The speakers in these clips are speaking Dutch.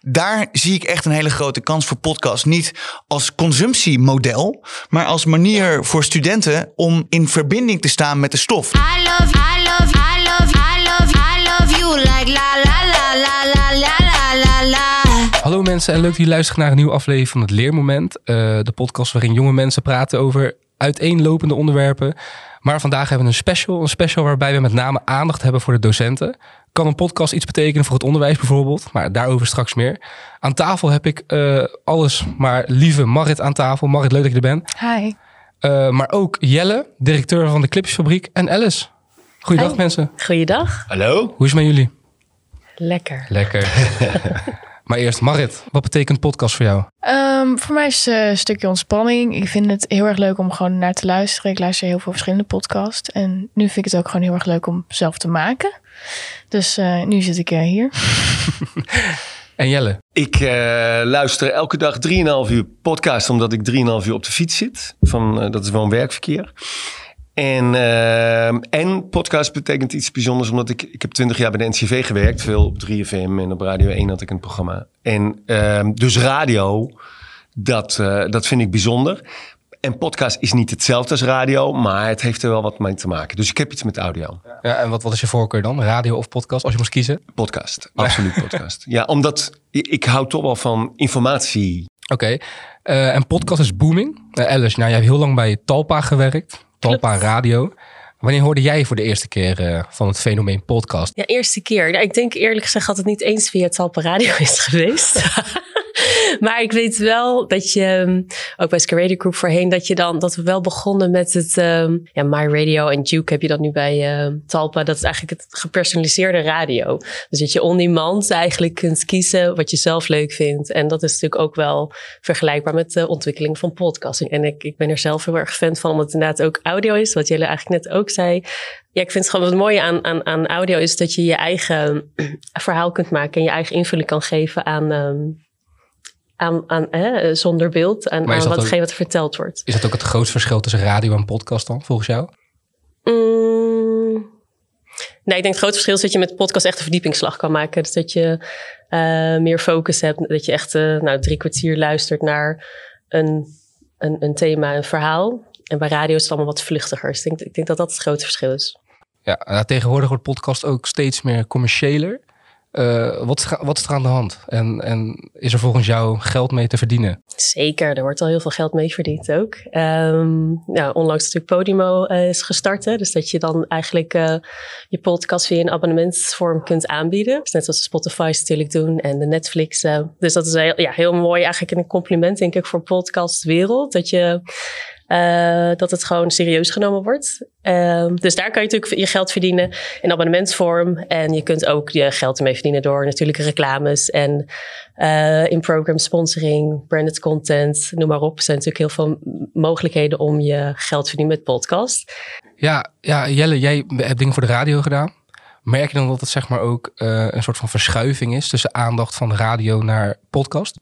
Daar zie ik echt een hele grote kans voor podcast. Niet als consumptiemodel, maar als manier voor studenten om in verbinding te staan met de stof. I love, I love, I love, I love, I love you like la la la la la la la la la. Hallo mensen en leuk dat jullie luisteren naar een nieuwe aflevering van het Leermoment. Eh, de podcast waarin jonge mensen praten over uiteenlopende onderwerpen. Maar vandaag hebben we een special. Een special waarbij we met name aandacht hebben voor de docenten. Kan een podcast iets betekenen voor het onderwijs bijvoorbeeld? Maar daarover straks meer. Aan tafel heb ik eh, alles maar lieve Marit aan tafel. Marit, leuk dat je er bent. Hi. Eh, maar ook Jelle, directeur van de Clipsfabriek. En Alice. Goeiedag Hi. mensen. Goeiedag. Hallo? Hoe is het met jullie? Lekker. Lekker. maar eerst Marit, wat betekent podcast voor jou? Ehm, voor mij is het een stukje ontspanning. Ik vind het heel erg leuk om gewoon naar te luisteren. Ik luister heel veel verschillende podcasts. En nu vind ik het ook gewoon heel erg leuk om zelf te maken. Dus eh, nu zit ik eh, hier. En Jelle? Ik eh, luister elke dag 3,5 uur podcast, omdat ik 3,5 uur op de fiets zit. Van, eh, dat is wel een werkverkeer. En, eh, en podcast betekent iets bijzonders, omdat ik, ik heb 20 jaar bij de NCV gewerkt. Veel op 3FM en op Radio 1 had ik een programma. En ehm, dus radio, dat, eh, dat vind ik bijzonder. En podcast is niet hetzelfde als radio, maar het heeft er wel wat mee te maken. Dus ik heb iets met audio. Ja, en wat, wat is je voorkeur dan? Radio of podcast, als je moest kiezen? Podcast, absoluut podcast. Ja, omdat ik, ik hou toch wel van informatie. Oké. Eh, en podcast is booming. Eh, Alice, nou, jij hebt heel lang bij Talpa gewerkt. Talpa Radio. Wanneer hoorde jij voor de eerste keer eh, van het fenomeen podcast? Ja, eerste keer. Nou, ik denk eerlijk gezegd dat het niet eens via Talpa Radio is geweest. maar ik weet wel dat je, um, ook bij Sky Radio Group voorheen, dat je dan, dat we wel begonnen met het, um, ja, My Radio en Duke heb je dan nu bij um, Talpa. Dat is eigenlijk het gepersonaliseerde radio. Dus dat je on-demand eigenlijk kunt kiezen wat je zelf leuk vindt. En dat is natuurlijk ook wel vergelijkbaar met de ontwikkeling van podcasting. En ik, ik ben er zelf heel erg fan van, omdat het inderdaad ook audio is, wat jullie eigenlijk net ook zei. Ja, ik vind het gewoon wat mooie aan, aan, aan audio is dat je je eigen verhaal kunt maken en je eigen invulling kan geven aan, aan, aan eh, zonder beeld en aan ook, wat er verteld wordt. Is dat ook het grootste verschil tussen radio en podcast dan, volgens jou? Mm, nee, ik denk het grootste verschil is dat je met podcast echt een verdiepingsslag kan maken. Dus dat je uh, meer focus hebt, dat je echt uh, nou, drie kwartier luistert naar een, een, een thema, een verhaal. En bij radio is het allemaal wat vluchtiger. Dus ik denk, ik denk dat dat het grote verschil is. Ja, nou, tegenwoordig wordt podcast ook steeds meer commerciëler. Uh, wat, wat is er aan de hand? En, en is er volgens jou geld mee te verdienen? Zeker, er wordt al heel veel geld mee verdiend ook. Um, nou, onlangs natuurlijk Podimo uh, is gestart. Dus dat je dan eigenlijk uh, je podcast via een abonnementsvorm kunt aanbieden. Dus net zoals Spotify natuurlijk doen en de Netflix. dus dat is ja, heel mooi. Eigenlijk een compliment denk ik voor podcastwereld. Dat je uh, dat het gewoon serieus genomen wordt. Uh, dus daar kan je natuurlijk je geld verdienen in abonnementsvorm. En je kunt ook je geld ermee verdienen door natuurlijk reclames en uh, in-program sponsoring, branded content, noem maar op. Er zijn natuurlijk heel veel mogelijkheden om je geld te verdienen met podcast. Ja, ja, Jelle, jij hebt dingen voor de radio gedaan. Merk je dan dat het zeg maar ook uh, een soort van verschuiving is tussen aandacht van radio naar podcast?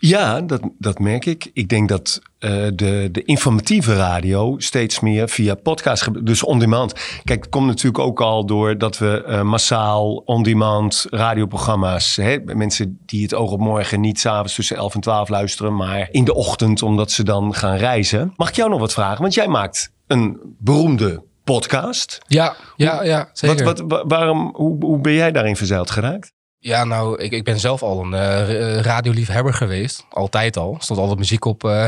Ja, dat, dat merk ik. Ik denk dat uh, de, de informatieve radio steeds meer via podcast, dus on-demand. Kijk, het komt natuurlijk ook al door dat we uh, massaal on-demand radioprogramma's, hè, mensen die het oog op morgen niet s'avonds tussen 11 en 12 luisteren, maar in de ochtend omdat ze dan gaan reizen. Mag ik jou nog wat vragen? Want jij maakt een beroemde podcast. Ja, ja, ja zeker. Wat, wat, waarom, hoe, hoe ben jij daarin verzeild geraakt? Ja, nou, ik, ik ben zelf al een uh, radioliefhebber geweest. Altijd al. Stond altijd muziek op uh,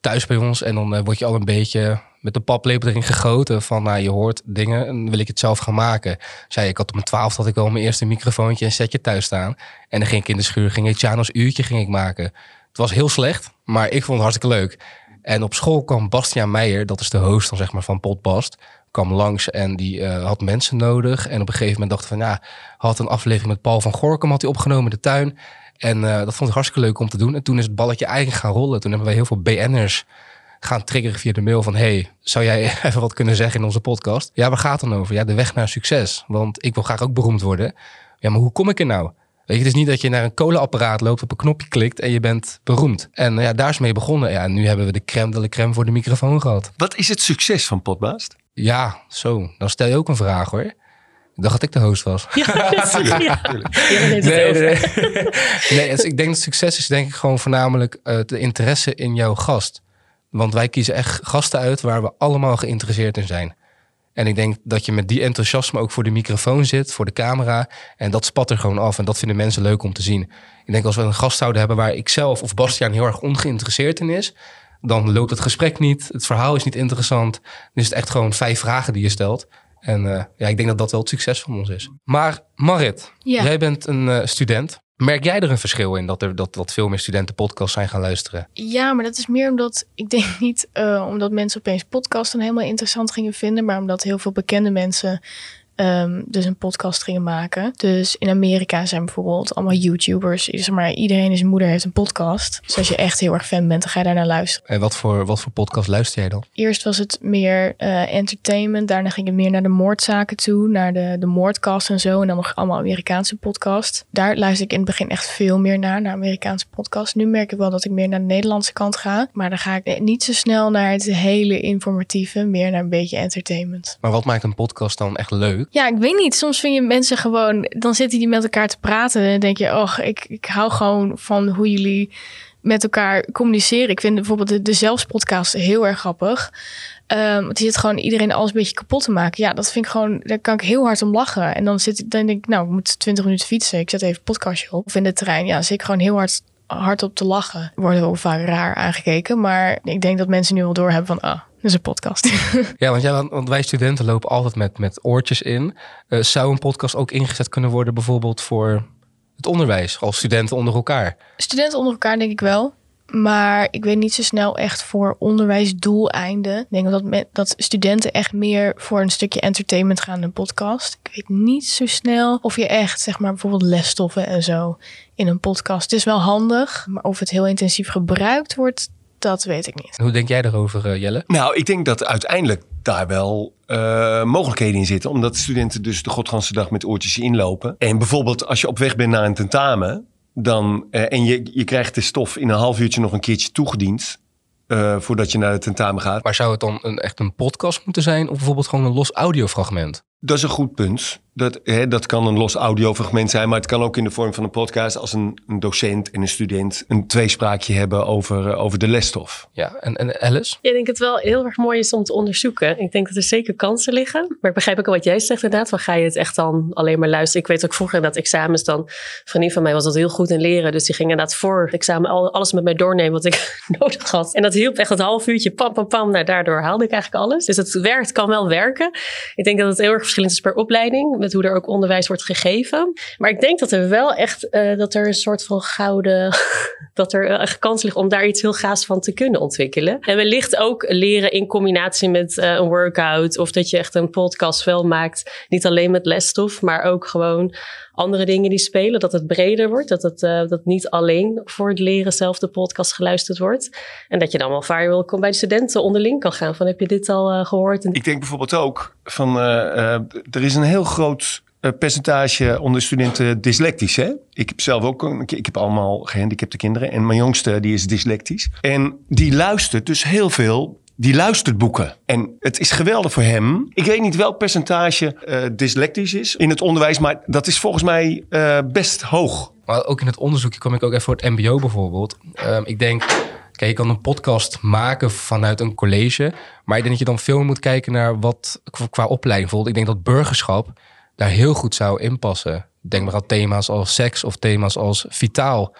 thuis bij ons. En dan word je al een beetje met de paplepel erin gegoten. Van, nou, je hoort dingen en wil ik het zelf gaan maken. Zei ik had op mijn twaalfde had ik al mijn eerste microfoontje en setje thuis staan. En dan ging ik in de schuur, ging ik Tjanos uurtje ging ik maken. Het was heel slecht, maar ik vond het hartstikke leuk. En op school kwam Bastiaan Meijer, dat is de host dan zeg maar van Potbast kwam langs en die uh, had mensen nodig. En op een gegeven moment dacht van ja, had een aflevering met Paul van Gorkum had hij opgenomen in de tuin. En uh, dat vond ik hartstikke leuk om te doen. En toen is het balletje eigenlijk gaan rollen. Toen hebben wij heel veel BN'ers gaan triggeren via de mail van... hey, zou jij even wat kunnen zeggen in onze podcast? Ja, waar gaat het dan over? Ja, de weg naar succes. Want ik wil graag ook beroemd worden. Ja, maar hoe kom ik er nou? Weet je, het is niet dat je naar een kolenapparaat loopt, op een knopje klikt en je bent beroemd. En ja, daar is mee begonnen. Ja, en nu hebben we de crème de la crème voor de microfoon gehad. Wat is het succes van Potbaast? Ja, zo. Dan stel je ook een vraag hoor. Ik dacht dat ik de host was. Ja, Nee, nee, nee. nee dus ik denk dat succes is denk ik gewoon voornamelijk eh, de interesse in jouw gast. Want wij kiezen echt gasten uit waar we allemaal geïnteresseerd in zijn. En ik denk dat je met die enthousiasme ook voor de microfoon zit, voor de camera. En dat spat er gewoon af. En dat vinden mensen leuk om te zien. Ik denk als we een gast zouden hebben waar ik zelf of Bastiaan heel erg ongeïnteresseerd in is. Dan loopt het gesprek niet. Het verhaal is niet interessant. Dan is het echt gewoon vijf vragen die je stelt. En eh, ja, ik denk dat dat wel het succes van ons is. Maar Marit, Ja. jij bent een eh, student. Merk jij er een verschil in dat er dat, dat veel meer studenten podcasts zijn gaan luisteren? Ja, maar dat is meer omdat ik denk niet eh, omdat mensen opeens podcasten helemaal interessant gingen vinden, maar omdat heel veel bekende mensen ehm, dus een podcast gingen maken. Dus in Amerika zijn bijvoorbeeld allemaal YouTubers. Zeg maar, iedereen en zijn moeder heeft een podcast. Dus als je echt heel erg fan bent, dan ga je daar naar luisteren. En wat voor, wat voor podcast luister jij dan? Eerst was het meer eh, entertainment. Daarna ging het meer naar de moordzaken toe. Naar de, de moordcast en zo. En dan nog allemaal Amerikaanse podcast. Daar luister ik in het begin echt veel meer naar. Naar Amerikaanse podcast. Nu merk ik wel dat ik meer naar de Nederlandse kant ga. Maar dan ga ik niet zo snel naar het hele informatieve. Meer naar een beetje entertainment. Maar wat maakt een podcast dan echt leuk? Ja, ik weet niet. Soms vind je mensen gewoon... Dan zitten die met elkaar te praten. En denk je... Oh, ik, ik hou gewoon van hoe jullie met elkaar communiceren. Ik vind bijvoorbeeld de, de Zelfs-podcast heel erg grappig. Want die zit gewoon iedereen alles een beetje kapot te maken. Ja, dat vind ik gewoon... Daar kan ik heel hard om lachen. En dan, zit, dan denk ik... Nou, ik moet 20 minuten fietsen. Ik zet even een podcastje op. Of in de trein. Ja, zit ik gewoon heel hard, op te lachen. Wordt wel vaak raar aangekeken. Maar ik denk dat mensen nu wel doorhebben van... Ah, dat is een podcast. Ja, want, ja, want- wij studenten lopen altijd met, met oortjes in. Eh, zou een podcast ook ingezet kunnen worden bijvoorbeeld voor het onderwijs? Als studenten onder elkaar? Studenten onder elkaar denk ik wel. Maar ik weet niet zo snel echt voor onderwijsdoeleinden. Ik denk dat, dat studenten echt meer voor een stukje entertainment gaan een podcast. Ik weet niet zo snel of je echt, zeg maar, bijvoorbeeld lesstoffen en zo in een podcast. Het is wel handig, maar of het heel intensief gebruikt wordt, dat weet ik niet. En hoe denk jij daarover, eh, Jelle? Nou, ik denk dat uiteindelijk daar wel eh, mogelijkheden in zitten. Omdat studenten dus de godganse dag met oortjes inlopen. En bijvoorbeeld als je op weg bent naar een tentamen... Dan, eh, en je, je krijgt de stof in een half uurtje nog een keertje toegediend... eh, voordat je naar het tentamen gaat. Maar zou het dan een, echt een podcast moeten zijn of bijvoorbeeld gewoon een los audiofragment? Dat is een goed punt. Dat, hè, dat kan een los audiofragment zijn, maar het kan ook in de vorm van een podcast als een, een docent en een student een tweespraakje hebben over, eh, over de lesstof. Ja, en, en Alice? Ik denk het wel heel erg mooi is om te onderzoeken. Ik denk dat er zeker kansen liggen. Maar ik begrijp ook al wat jij zegt inderdaad. Van ga je het echt dan alleen maar luisteren? Ik weet ook vroeger dat examens dan... Een vriendin van mij was dat heel goed in leren. Dus die ging inderdaad voor het examen al- alles met mij doornemen wat ik nodig had. En dat hielp echt het half uurtje. Pam, pam, pam. Nou, daardoor haalde ik eigenlijk alles. Dus het werkt, kan wel werken. Ik denk dat het heel erg is per opleiding. Met hoe er ook onderwijs wordt gegeven. Maar ik denk dat er wel echt... eh, dat er een soort van gouden... dat er eh, echt kans ligt om daar iets heel gaafs van te kunnen ontwikkelen. En wellicht ook leren in combinatie met eh, een workout of dat je echt een podcast wel maakt. Niet alleen met lesstof, maar ook gewoon andere dingen die spelen. Dat het breder wordt, dat het eh, dat niet alleen voor het leren zelf de podcast geluisterd wordt. En dat je dan wel viral bij de studenten onderling kan gaan van heb je dit al eh, gehoord? Ik denk bijvoorbeeld ook van, eh, er is een heel groot percentage onder studenten dyslectisch. Hè? Ik heb zelf ook, een, ik heb allemaal gehandicapte kinderen en mijn jongste die is dyslectisch. En die luistert dus heel veel, die luistert boeken. En het is geweldig voor hem. Ik weet niet welk percentage eh, dyslectisch is in het onderwijs, maar dat is volgens mij eh, best hoog. Maar ook in het onderzoekje kwam ik ook even voor het mbo bijvoorbeeld. Ehm, ik denk, kijk, je kan een podcast maken vanuit een college. Maar ik denk dat je dan veel meer moet kijken naar wat qua opleiding. Bijvoorbeeld, ik denk dat burgerschap daar heel goed zou inpassen. Denk maar aan thema's als seks of thema's als vitaal.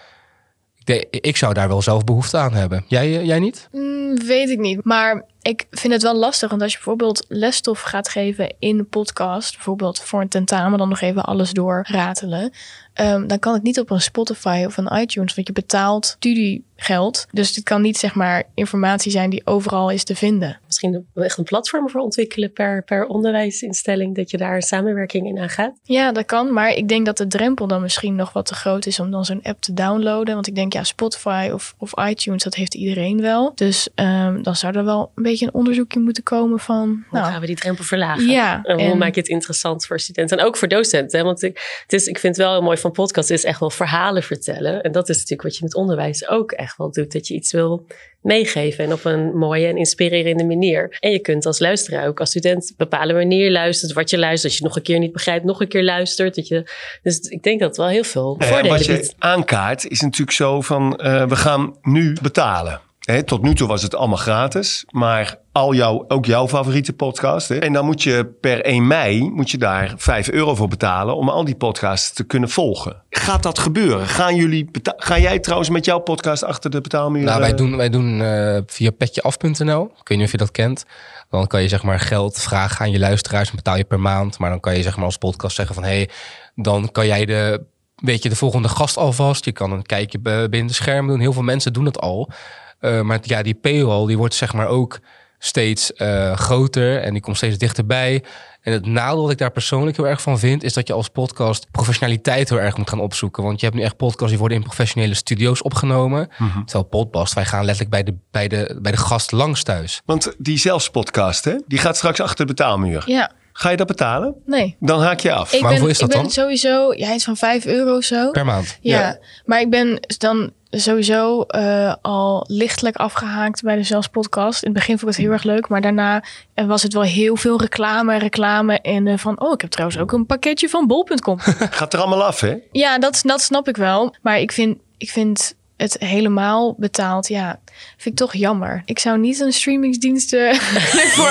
Ik, zou daar wel zelf behoefte aan hebben. Jij, eh, jij niet? Mm, weet ik niet. Maar ik vind het wel lastig. Want als je bijvoorbeeld lesstof gaat geven in een podcast, bijvoorbeeld voor een tentamen, dan nog even alles doorratelen. ehm, dan kan het niet op een Spotify of een iTunes, want je betaalt studiegeld. Dus dit kan niet zeg maar informatie zijn die overal is te vinden. misschien echt een platform voor ontwikkelen per, per onderwijsinstelling. Dat je daar een samenwerking in aangaat. Ja, dat kan. Maar ik denk dat de drempel dan misschien nog wat te groot is om dan zo'n app te downloaden. Want ik denk, ja, Spotify of, of iTunes, dat heeft iedereen wel. Dus ehm, dan zou er wel een beetje beetje een onderzoekje moeten komen van... Hoe Nou, gaan we die drempel verlagen? ja, En hoe en- maak je het interessant voor studenten? En ook voor docenten. Hè? Want ik, het is, ik vind het wel heel mooi van podcast, is echt wel verhalen vertellen. En dat is natuurlijk wat je met onderwijs ook echt wel doet. Dat je iets wil meegeven en op een mooie en inspirerende manier. En je kunt als luisteraar ook als student bepalen wanneer je luistert, wat je luistert. Als je het nog een keer niet begrijpt, nog een keer luistert. Dat je, dus ik denk dat het wel heel veel Nou ja, voordelen wat je biedt. aankaart is natuurlijk zo van, eh, we gaan nu betalen. Tot nu toe was het allemaal gratis, maar al jouw, ook jouw favoriete podcast. En dan moet je per 1 mei moet je daar 5 euro voor betalen om al die podcasts te kunnen volgen. Gaat dat gebeuren? Gaan jullie Ga jij trouwens met jouw podcast achter de betaalmuur? Nou, wij eh, doen, wij doen eh, via petjeaf.nl. Ik weet niet of je dat kent. Dan kan je zeg maar geld vragen aan je luisteraars en betaal je per maand. Maar dan kan je zeg maar als podcast zeggen van... hé, hey, dan kan jij de, weet je, de volgende gast alvast. Je kan een kijkje binnen de schermen doen. Heel veel mensen doen dat al. Eh, maar ja, die paywall die wordt zeg maar ook steeds eh, groter en die komt steeds dichterbij. En het nadeel dat ik daar persoonlijk heel erg van vind, is dat je als podcast professionaliteit heel erg moet gaan opzoeken. Want je hebt nu echt podcasts die worden in professionele studio's opgenomen. Terwijl podcast, wij gaan letterlijk bij de, bij, de, bij de gast langs thuis. Want die zelfspodcast, hè, die gaat straks achter de betaalmuur. Ja, Ga je dat betalen? nee. Dan haak je af. Ik Maar ben, hoeveel is dat ik ben dan? sowieso, ja, iets van 5 euro of zo. Per maand. Ja, Ja. maar ik ben dan sowieso eh, al lichtelijk afgehaakt bij de Zelfs podcast. In het begin vond ik het heel erg leuk, maar daarna eh, was het wel heel veel reclame, reclame en eh, van, oh, ik heb trouwens ook een pakketje van bol.com. Gaat er allemaal af, hè? ja, dat, dat snap ik wel, maar ik vind, ik vind het helemaal betaald, ja, vind ik toch jammer. Ik zou niet een streamingsdienst nee,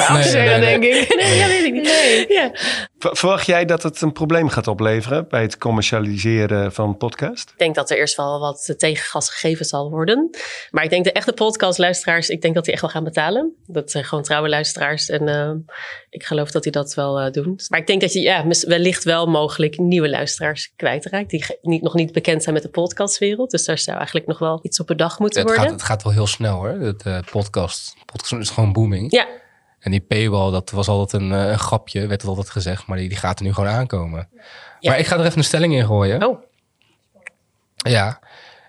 afzeggen, nee. denk ik. Nee, ja, weet ik niet. Ja. Ver- Verwacht jij dat het een probleem gaat opleveren bij het commercialiseren van podcast? Ik denk dat er eerst wel wat tegengas gegeven zal worden. Maar ik denk de echte podcastluisteraars, ik denk dat die echt wel gaan betalen. Dat zijn gewoon trouwe luisteraars. En eh, ik geloof dat die dat wel eh, doen. Maar ik denk dat je ja, wellicht wel mogelijk nieuwe luisteraars kwijtraakt. Die niet, nog niet bekend zijn met de podcastwereld. Dus daar zou eigenlijk nog wel iets op bedacht moeten Het worden. gaat, het gaat wel heel snel hoor. Het eh, podcast, podcast is gewoon booming. Ja, En die paywall, dat was altijd een, eh, een grapje, werd het altijd gezegd. Maar die, die gaat er nu gewoon aankomen. Ja. Maar ik ga er even een stelling in gooien. oh. Ja.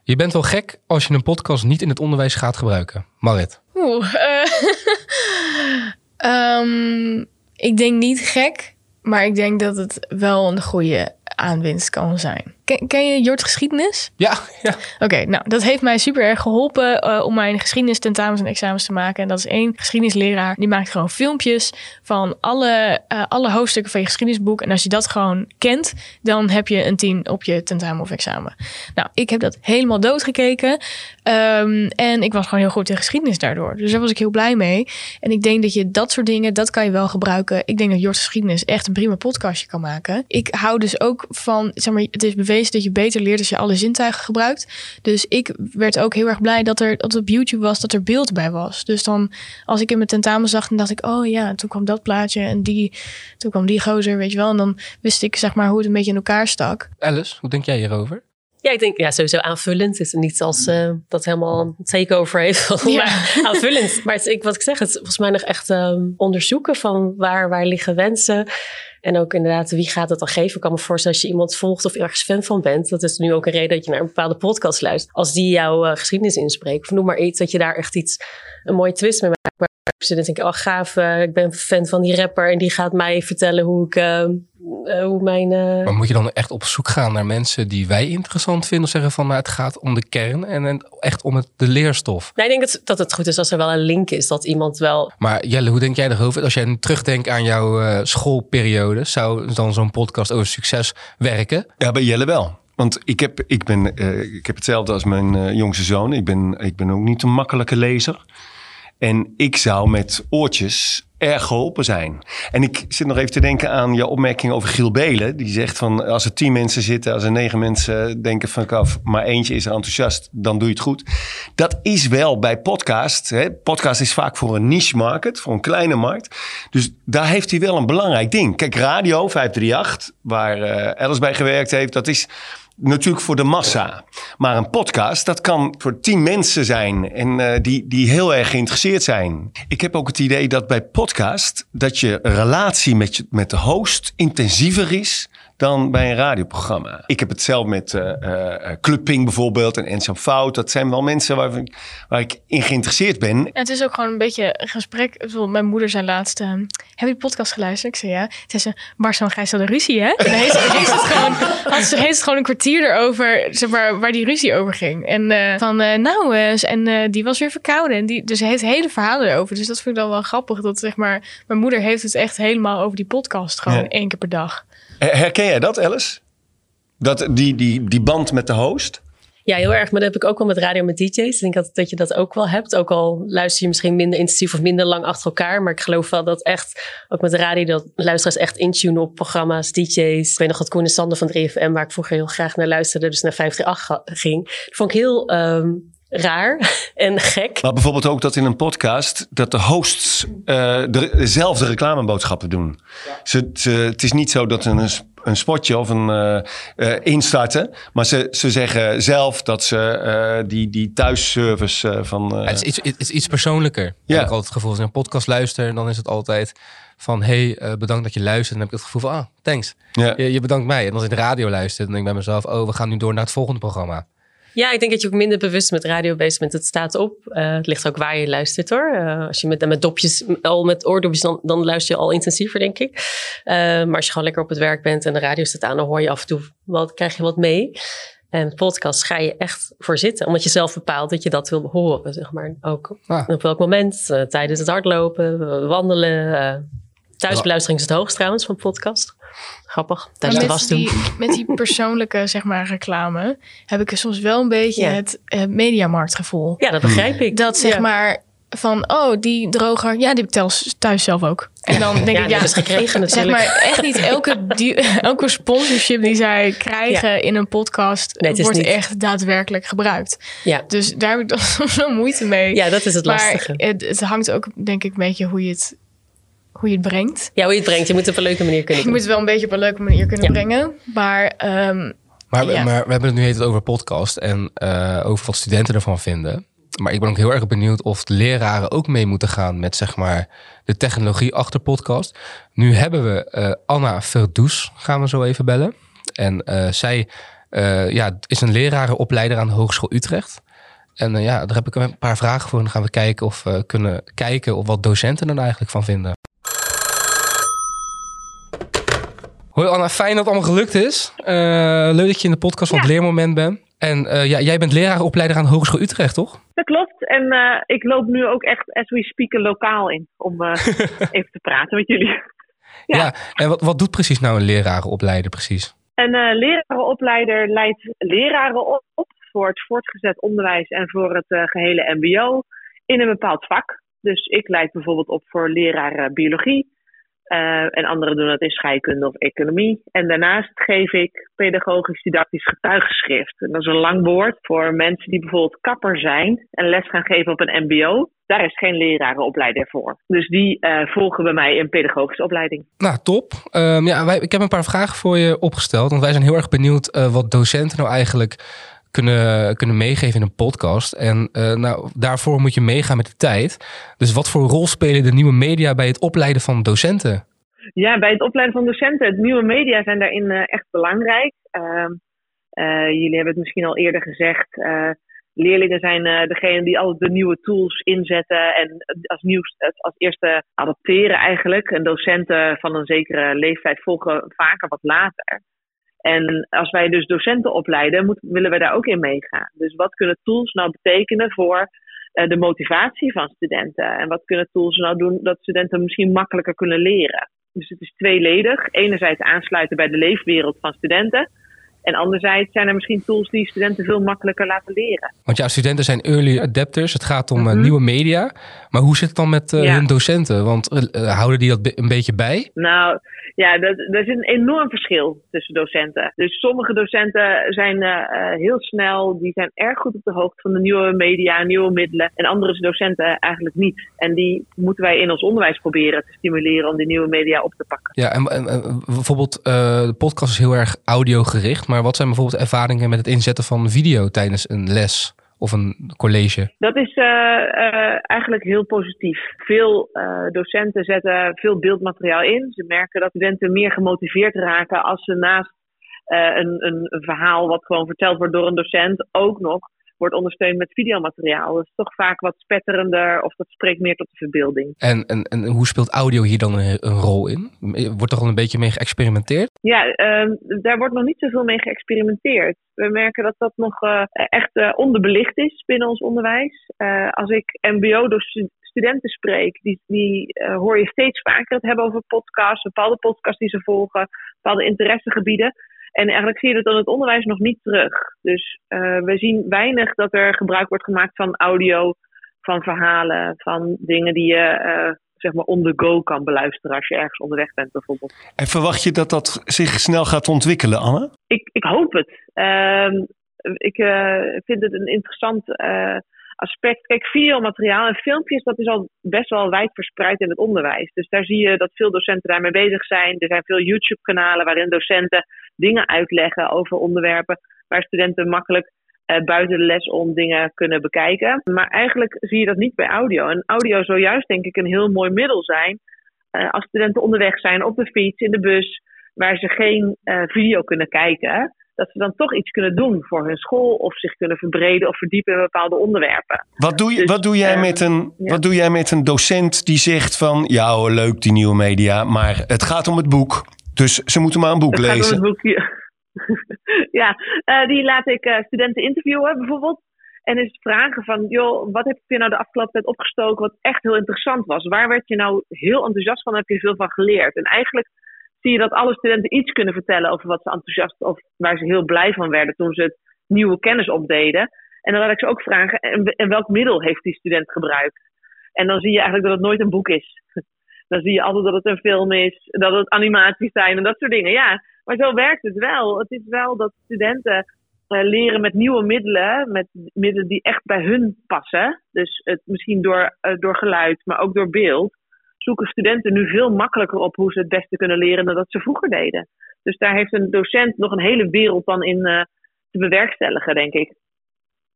Je bent wel gek als je een podcast niet in het onderwijs gaat gebruiken. Marit. Oeh, eh, ehm, ik denk niet gek, maar ik denk dat het wel een goede aanwinst kan zijn. Ken, ken je Jort geschiedenis? Ja, ja. Oké, nou, dat heeft mij super erg geholpen eh, om mijn geschiedenis tentamens en examens te maken. En dat is één geschiedenisleraar, die maakt gewoon filmpjes van alle, eh, alle hoofdstukken van je geschiedenisboek. En als je dat gewoon kent, dan heb je een 10 op je tentamen of examen. Nou, ik heb dat helemaal doodgekeken. Ehm, en ik was gewoon heel goed in geschiedenis daardoor. Dus daar was ik heel blij mee. En ik denk dat je dat soort dingen, dat kan je wel gebruiken. Ik denk dat Jort geschiedenis echt een prima podcastje kan maken. Ik hou dus ook van, zeg maar, het is bewezen dat je beter leert als je alle zintuigen gebruikt. Dus ik werd ook heel erg blij dat er dat op YouTube was, dat er beeld bij was. Dus dan, als ik in mijn tentamen zag, dan dacht ik, oh ja, toen kwam dat plaatje en die, toen kwam die gozer, weet je wel. En dan wist ik, zeg maar, hoe het een beetje in elkaar stak. Alice, hoe denk jij hierover? Ja, ik denk ja, sowieso aanvullend. Het is niet als eh, dat helemaal een takeover heeft. Ja. Maar aanvullend. Maar het, ik, wat ik zeg, het is volgens mij nog echt ehm, onderzoeken van waar, waar liggen wensen. En ook inderdaad, wie gaat het dan geven? Ik kan me voorstellen als je iemand volgt of ergens fan van bent. Dat is nu ook een reden dat je naar een bepaalde podcast luistert. Als die jouw eh, geschiedenis inspreekt. Of noem maar iets, dat je daar echt iets, een mooie twist mee maakt. Waar studenten denken, oh gaaf, eh, ik ben fan van die rapper. En die gaat mij vertellen hoe ik, eh, eh, hoe mijn... eh, Maar moet je dan echt op zoek gaan naar mensen die wij interessant vinden? Of zeggen van, nou, het gaat om de kern en, en echt om het, de leerstof. Nee, ik denk dat, dat het goed is als er wel een link is. Dat iemand wel Maar Jelle, hoe denk jij erover? Als jij nu terugdenkt aan jouw eh, schoolperiode, zou dan zo'n podcast over succes werken? Ja, bij Jelle wel. Want ik heb, ik ben, eh, ik heb hetzelfde als mijn eh, jongste zoon. Ik ben, ik ben ook niet een makkelijke lezer. En ik zou met oortjes erg geholpen zijn. En ik zit nog even te denken aan je opmerking over Giel Belen. Die zegt van als er tien mensen zitten, als er negen mensen denken van af, maar eentje is er enthousiast, dan doe je het goed. Dat is wel bij podcast. Hè. Podcast is vaak voor een niche market, voor een kleine markt. Dus daar heeft hij wel een belangrijk ding. Kijk, radio 538, waar Alice bij gewerkt heeft, dat is natuurlijk voor de massa. Maar een podcast, dat kan voor tien mensen zijn en eh, die, die heel erg geïnteresseerd zijn. Ik heb ook het idee dat bij podcast dat je relatie met, je, met de host intensiever is dan bij een radioprogramma. Ik heb het zelf met eh eh, Club Ping bijvoorbeeld en Ensam Fout. Dat zijn wel mensen waar, ik- waar ik in geïnteresseerd ben. En het is ook gewoon een beetje een gesprek. Bijvoorbeeld mijn moeder zei laatst, ehm, heb je die podcast geluisterd? Ik zei ja. Zei ze, Marcel en Gijs hadden ruzie, hè? En dan heeft ze, heeft ze het gewoon, had ze, heeft ze gewoon een kwartier erover, zeg maar, waar die ruzie over ging. En eh, van, eh, nou, eh, en eh, die was weer verkouden. En die, dus hij heeft hele verhalen erover. Dus dat vind ik dan wel grappig. Dat zeg maar, mijn moeder heeft het echt helemaal over die podcast. Gewoon Ja. één keer per dag. Eh, Herken jij dat, Alice? Dat, die, die, die band met de host? Ja, heel erg. Maar dat heb ik ook wel met radio met DJ's. Ik denk dat, dat je dat ook wel hebt. Ook al luister je misschien minder intensief of minder lang achter elkaar. Maar ik geloof wel dat echt, ook met de radio, dat luisteraars echt intunen op programma's, DJ's. Ik weet nog dat Koen en Sander van 3FM, waar ik vroeger heel graag naar luisterde, dus naar 538 ga- ging. Dat vond ik heel ehm, raar en gek. Maar bijvoorbeeld ook dat in een podcast dat de hosts eh, de, dezelfde reclameboodschappen doen. Ze, ze, het is niet zo dat ze een, een spotje of een eh, eh, instarten, maar ze, ze zeggen zelf dat ze eh, die, die thuisservice van. eh, Ja, het, is iets, het is iets persoonlijker. Ja. Ik heb altijd het gevoel, als ik een podcast luister, dan is het altijd van, hey, eh, bedankt dat je luistert. En dan heb ik het gevoel van, ah, thanks. ja. Je, je bedankt mij. En als ik de radio luister, dan denk ik bij mezelf, oh, we gaan nu door naar het volgende programma. Ja, ik denk dat je ook minder bewust met radio bezig bent. Het staat op. Eh, het ligt ook waar je luistert hoor. Eh, als je met, met dopjes, al met oordopjes, dan, dan luister je al intensiever, denk ik. Eh, maar als je gewoon lekker op het werk bent en de radio staat aan, dan hoor je af en toe wat, krijg je wat mee. En podcast ga je echt voor zitten, omdat je zelf bepaalt dat je dat wil horen, zeg maar. Ook Ah. op welk moment, tijdens het hardlopen, wandelen. Thuisbeluistering is het hoogst trouwens van podcast. Grappig, de Maar met, die, met die persoonlijke zeg maar, reclame heb ik soms wel een beetje Ja. het mediamarktgevoel. Ja, dat begrijp ik. Dat zeg Ja. maar van, oh, die droger, ja, die heb ik thuis, thuis zelf ook. En dan denk Ja, ik, ja, hebben ze gekregen zeg natuurlijk. maar echt niet elke, die, elke sponsorship die zij krijgen in een podcast Nee, is wordt niet- echt daadwerkelijk gebruikt. Ja. Dus daar heb ik dan soms wel moeite mee. ja, dat is het maar lastige. het, het hangt ook denk ik een beetje hoe je het, hoe je het brengt. Ja, hoe je het brengt. Je moet het op een leuke manier kunnen Je moet het wel een beetje op een leuke manier kunnen Ja. brengen. Maar ehm, Maar, Ja. maar we hebben het nu heet het over podcast en eh, over wat studenten ervan vinden. Maar ik ben ook heel erg benieuwd of de leraren ook mee moeten gaan met zeg maar de technologie achter podcast. Nu hebben we eh, Anna Verdoes, gaan we zo even bellen. En eh, zij eh, ja, is een lerarenopleider aan de Hogeschool Utrecht. En ja, daar heb ik een paar vragen voor. En dan gaan we kijken of we kunnen kijken of wat docenten er eigenlijk van vinden. Hoi Anna, fijn dat het allemaal gelukt is. Eh, leuk dat je in de podcast van het Leermoment bent. En eh, ja, jij bent lerarenopleider aan de Hogeschool Utrecht, toch? Dat klopt. En eh, ik loop nu ook echt as we speak een lokaal in om even te praten met jullie. Ja. En wat, wat doet precies nou een lerarenopleider precies? Een lerarenopleider leidt leraren op voor het voortgezet onderwijs en voor het eh, gehele MBO in een bepaald vak. Dus ik leid bijvoorbeeld op voor leraren biologie. Eh, en anderen doen dat in scheikunde of economie. En daarnaast geef ik pedagogisch didactisch getuigenschrift. En dat is een lang woord voor mensen die bijvoorbeeld kapper zijn en les gaan geven op een MBO. Daar is geen lerarenopleider voor. Dus die eh, volgen bij mij een pedagogische opleiding. Nou, top. Ehm, ja, wij, ik heb een paar vragen voor je opgesteld. Want wij zijn heel erg benieuwd eh, wat docenten nou eigenlijk kunnen, kunnen meegeven in een podcast. En eh, nou, daarvoor moet je meegaan met de tijd. Dus wat voor rol spelen de nieuwe media bij het opleiden van docenten? Ja, bij het opleiden van docenten, het nieuwe media zijn daarin eh, echt belangrijk. Ehm, eh, jullie hebben het misschien al eerder gezegd. leerlingen zijn degene die altijd de nieuwe tools inzetten en als, nieuws, als eerste adopteren eigenlijk. En docenten van een zekere leeftijd volgen vaker wat later. En als wij dus docenten opleiden, moet, willen we daar ook in meegaan. Dus wat kunnen tools nou betekenen voor eh, de motivatie van studenten? En wat kunnen tools nou doen dat studenten misschien makkelijker kunnen leren? Dus het is tweeledig. Enerzijds aansluiten bij de leefwereld van studenten. En anderzijds zijn er misschien tools die studenten veel makkelijker laten leren. Want ja, studenten zijn early adapters. Het gaat om eh, Mhm. nieuwe media. Maar hoe zit het dan met eh, Ja. hun docenten? Want houden die dat een beetje bij? Nou, ja, dat, er is een enorm verschil tussen docenten. Dus sommige docenten zijn eh, eh, heel snel, die zijn erg goed op de hoogte van de nieuwe media, nieuwe middelen. En andere docenten eigenlijk niet. En die moeten wij in ons onderwijs proberen te stimuleren om die nieuwe media op te pakken. Ja, en, bijvoorbeeld, eh, de podcast is heel erg audiogericht. Maar wat zijn bijvoorbeeld ervaringen met het inzetten van video tijdens een les of een college? Dat is uh, uh, eigenlijk heel positief. Veel uh, docenten zetten veel beeldmateriaal in. Ze merken dat studenten meer gemotiveerd raken als ze naast een, een, verhaal wat gewoon verteld wordt door een docent ook nog wordt ondersteund met videomateriaal. Dat is toch vaak wat spetterender of dat spreekt meer tot de verbeelding. En, en, en hoe speelt audio hier dan een, een rol in? Wordt er al een beetje mee geëxperimenteerd? Ja, uh, daar wordt nog niet zoveel mee geëxperimenteerd. We merken dat dat nog uh, echt uh, onderbelicht is binnen ons onderwijs. Uh, als ik MBO-studenten spreek, die, die hoor je steeds vaker het hebben over podcasts, bepaalde podcasts die ze volgen, bepaalde interessegebieden. En eigenlijk zie je dat dan het onderwijs nog niet terug. Dus uh, we zien weinig dat er gebruik wordt gemaakt van audio, van verhalen, van dingen die je uh, zeg maar on the go kan beluisteren als je ergens onderweg bent bijvoorbeeld. En verwacht je dat dat zich snel gaat ontwikkelen, Anne? Ik, ik hoop het. Uh, ik uh, vind het een interessant aspect. Kijk, videomateriaal en filmpjes, dat is al best wel wijd verspreid in het onderwijs. Dus daar zie je dat veel docenten daarmee bezig zijn. Er zijn veel YouTube-kanalen waarin docenten dingen uitleggen over onderwerpen waar studenten makkelijk uh, buiten de les om dingen kunnen bekijken. Maar eigenlijk zie je dat niet bij audio. En audio zou juist, denk ik, een heel mooi middel zijn uh, als studenten onderweg zijn op de fiets, in de bus, waar ze geen uh, video kunnen kijken dat ze dan toch iets kunnen doen voor hun school of zich kunnen verbreden of verdiepen in bepaalde onderwerpen. Wat doe, je, dus, wat doe, jij, met een, ja. wat doe jij met een docent die zegt van ja leuk die nieuwe media, maar het gaat om het boek. Dus ze moeten maar een boek het lezen. Boek, ja, uh, die laat ik uh, studenten interviewen bijvoorbeeld. En eens vragen van, joh, wat heb je nou de afgelopen tijd opgestoken wat echt heel interessant was? Waar werd je nou heel enthousiast van? Heb je veel van geleerd? En eigenlijk zie je dat alle studenten iets kunnen vertellen over wat ze enthousiast of waar ze heel blij van werden toen ze het nieuwe kennis opdeden. En dan laat ik ze ook vragen, en, en welk middel heeft die student gebruikt? En dan zie je eigenlijk dat het nooit een boek is. Dan zie je altijd dat het een film is, dat het animaties zijn en dat soort dingen. Ja, maar zo werkt het wel. Het is wel dat studenten uh, leren met nieuwe middelen, met middelen die echt bij hun passen. Dus het, misschien door, uh, door geluid, maar ook door beeld zoeken studenten nu veel makkelijker op hoe ze het beste kunnen leren dan dat ze vroeger deden. Dus daar heeft een docent nog een hele wereld dan in uh, te bewerkstelligen, denk ik.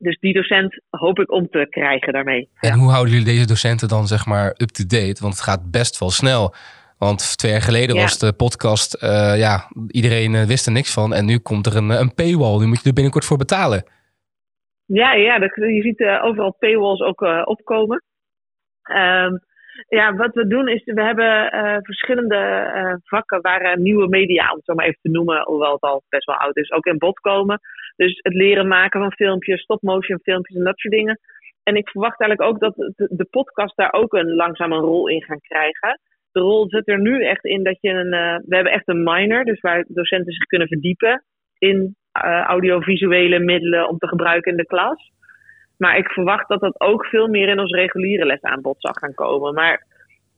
Dus die docent hoop ik om te krijgen daarmee. En ja. hoe houden jullie deze docenten dan zeg maar up-to-date? Want het gaat best wel snel. Want twee jaar geleden ja. was de podcast, uh, ja, iedereen uh, wist er niks van. En nu komt er een, een paywall. Nu moet je er binnenkort voor betalen. Ja, ja dat, je ziet uh, overal paywalls ook opkomen. Um, ja, wat we doen is, we hebben uh, verschillende uh, vakken waar uh, nieuwe media, om het zo maar even te noemen, hoewel het al best wel oud is, ook in bod komen. Dus het leren maken van filmpjes, stop-motion filmpjes en dat soort dingen. En ik verwacht eigenlijk ook dat de, podcast daar ook een langzaam een rol in gaan krijgen. De rol zit er nu echt in dat je een. we hebben echt een minor, dus waar docenten zich kunnen verdiepen in audiovisuele middelen om te gebruiken in de klas. Maar ik verwacht dat dat ook veel meer in ons reguliere lesaanbod zal gaan komen. Maar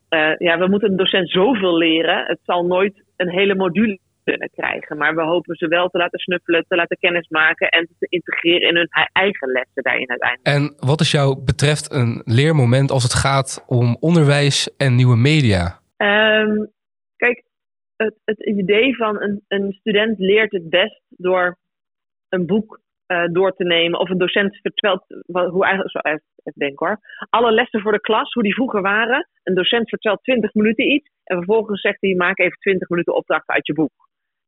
uh, ja, we moeten een docent zoveel leren. Het zal nooit een hele module kunnen krijgen. Maar we hopen ze wel te laten snuffelen, te laten kennismaken en te integreren in hun eigen lessen daarin uiteindelijk. En wat is jou betreft een leermoment als het gaat om onderwijs en nieuwe media? Um, kijk, het, het idee van een, een student leert het best door een boek uh, door te nemen. Of een docent vertelt, hoe eigenlijk, zo even, even denken hoor. Alle lessen voor de klas, hoe die vroeger waren. Een docent vertelt 20 minuten iets. En vervolgens zegt hij, maak even 20 minuten opdrachten uit je boek.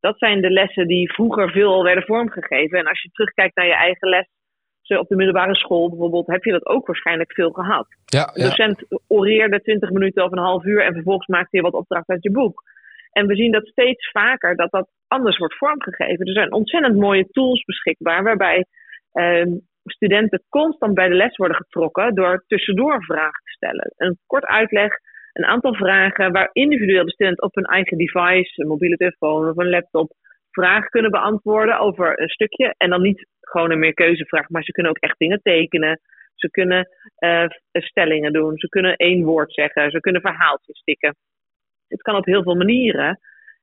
Dat zijn de lessen die vroeger veel werden vormgegeven. En als je terugkijkt naar je eigen les, op de middelbare school bijvoorbeeld, heb je dat ook waarschijnlijk veel gehad. Ja, de docent oreerde 20 minuten of een half uur en vervolgens maakte je wat opdrachten uit je boek. En we zien dat steeds vaker dat dat anders wordt vormgegeven. Er zijn ontzettend mooie tools beschikbaar waarbij uh, studenten constant bij de les worden getrokken door tussendoor vragen te stellen. Een kort uitleg, een aantal vragen waar individueel de student op hun eigen device, een mobiele telefoon of een laptop, vragen kunnen beantwoorden over een stukje. En dan niet gewoon een meerkeuzevraag, maar ze kunnen ook echt dingen tekenen. Ze kunnen uh, stellingen doen, ze kunnen één woord zeggen, ze kunnen verhaaltjes stikken. Het kan op heel veel manieren.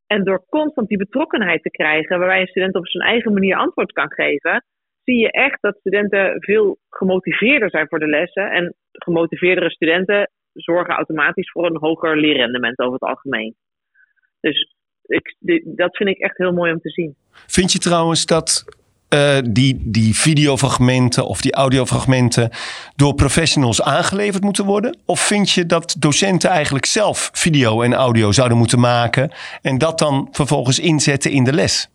En door constant die betrokkenheid te krijgen, waarbij een student op zijn eigen manier antwoord kan geven, zie je echt dat studenten veel gemotiveerder zijn voor de lessen. En gemotiveerdere studenten zorgen automatisch voor een hoger leerrendement over het algemeen. Dus ik, dat vind ik echt heel mooi om te zien. Vind je trouwens dat eh, die, die videofragmenten of die audiofragmenten door professionals aangeleverd moeten worden? Of vind je dat docenten eigenlijk zelf video en audio zouden moeten maken en dat dan vervolgens inzetten in de les?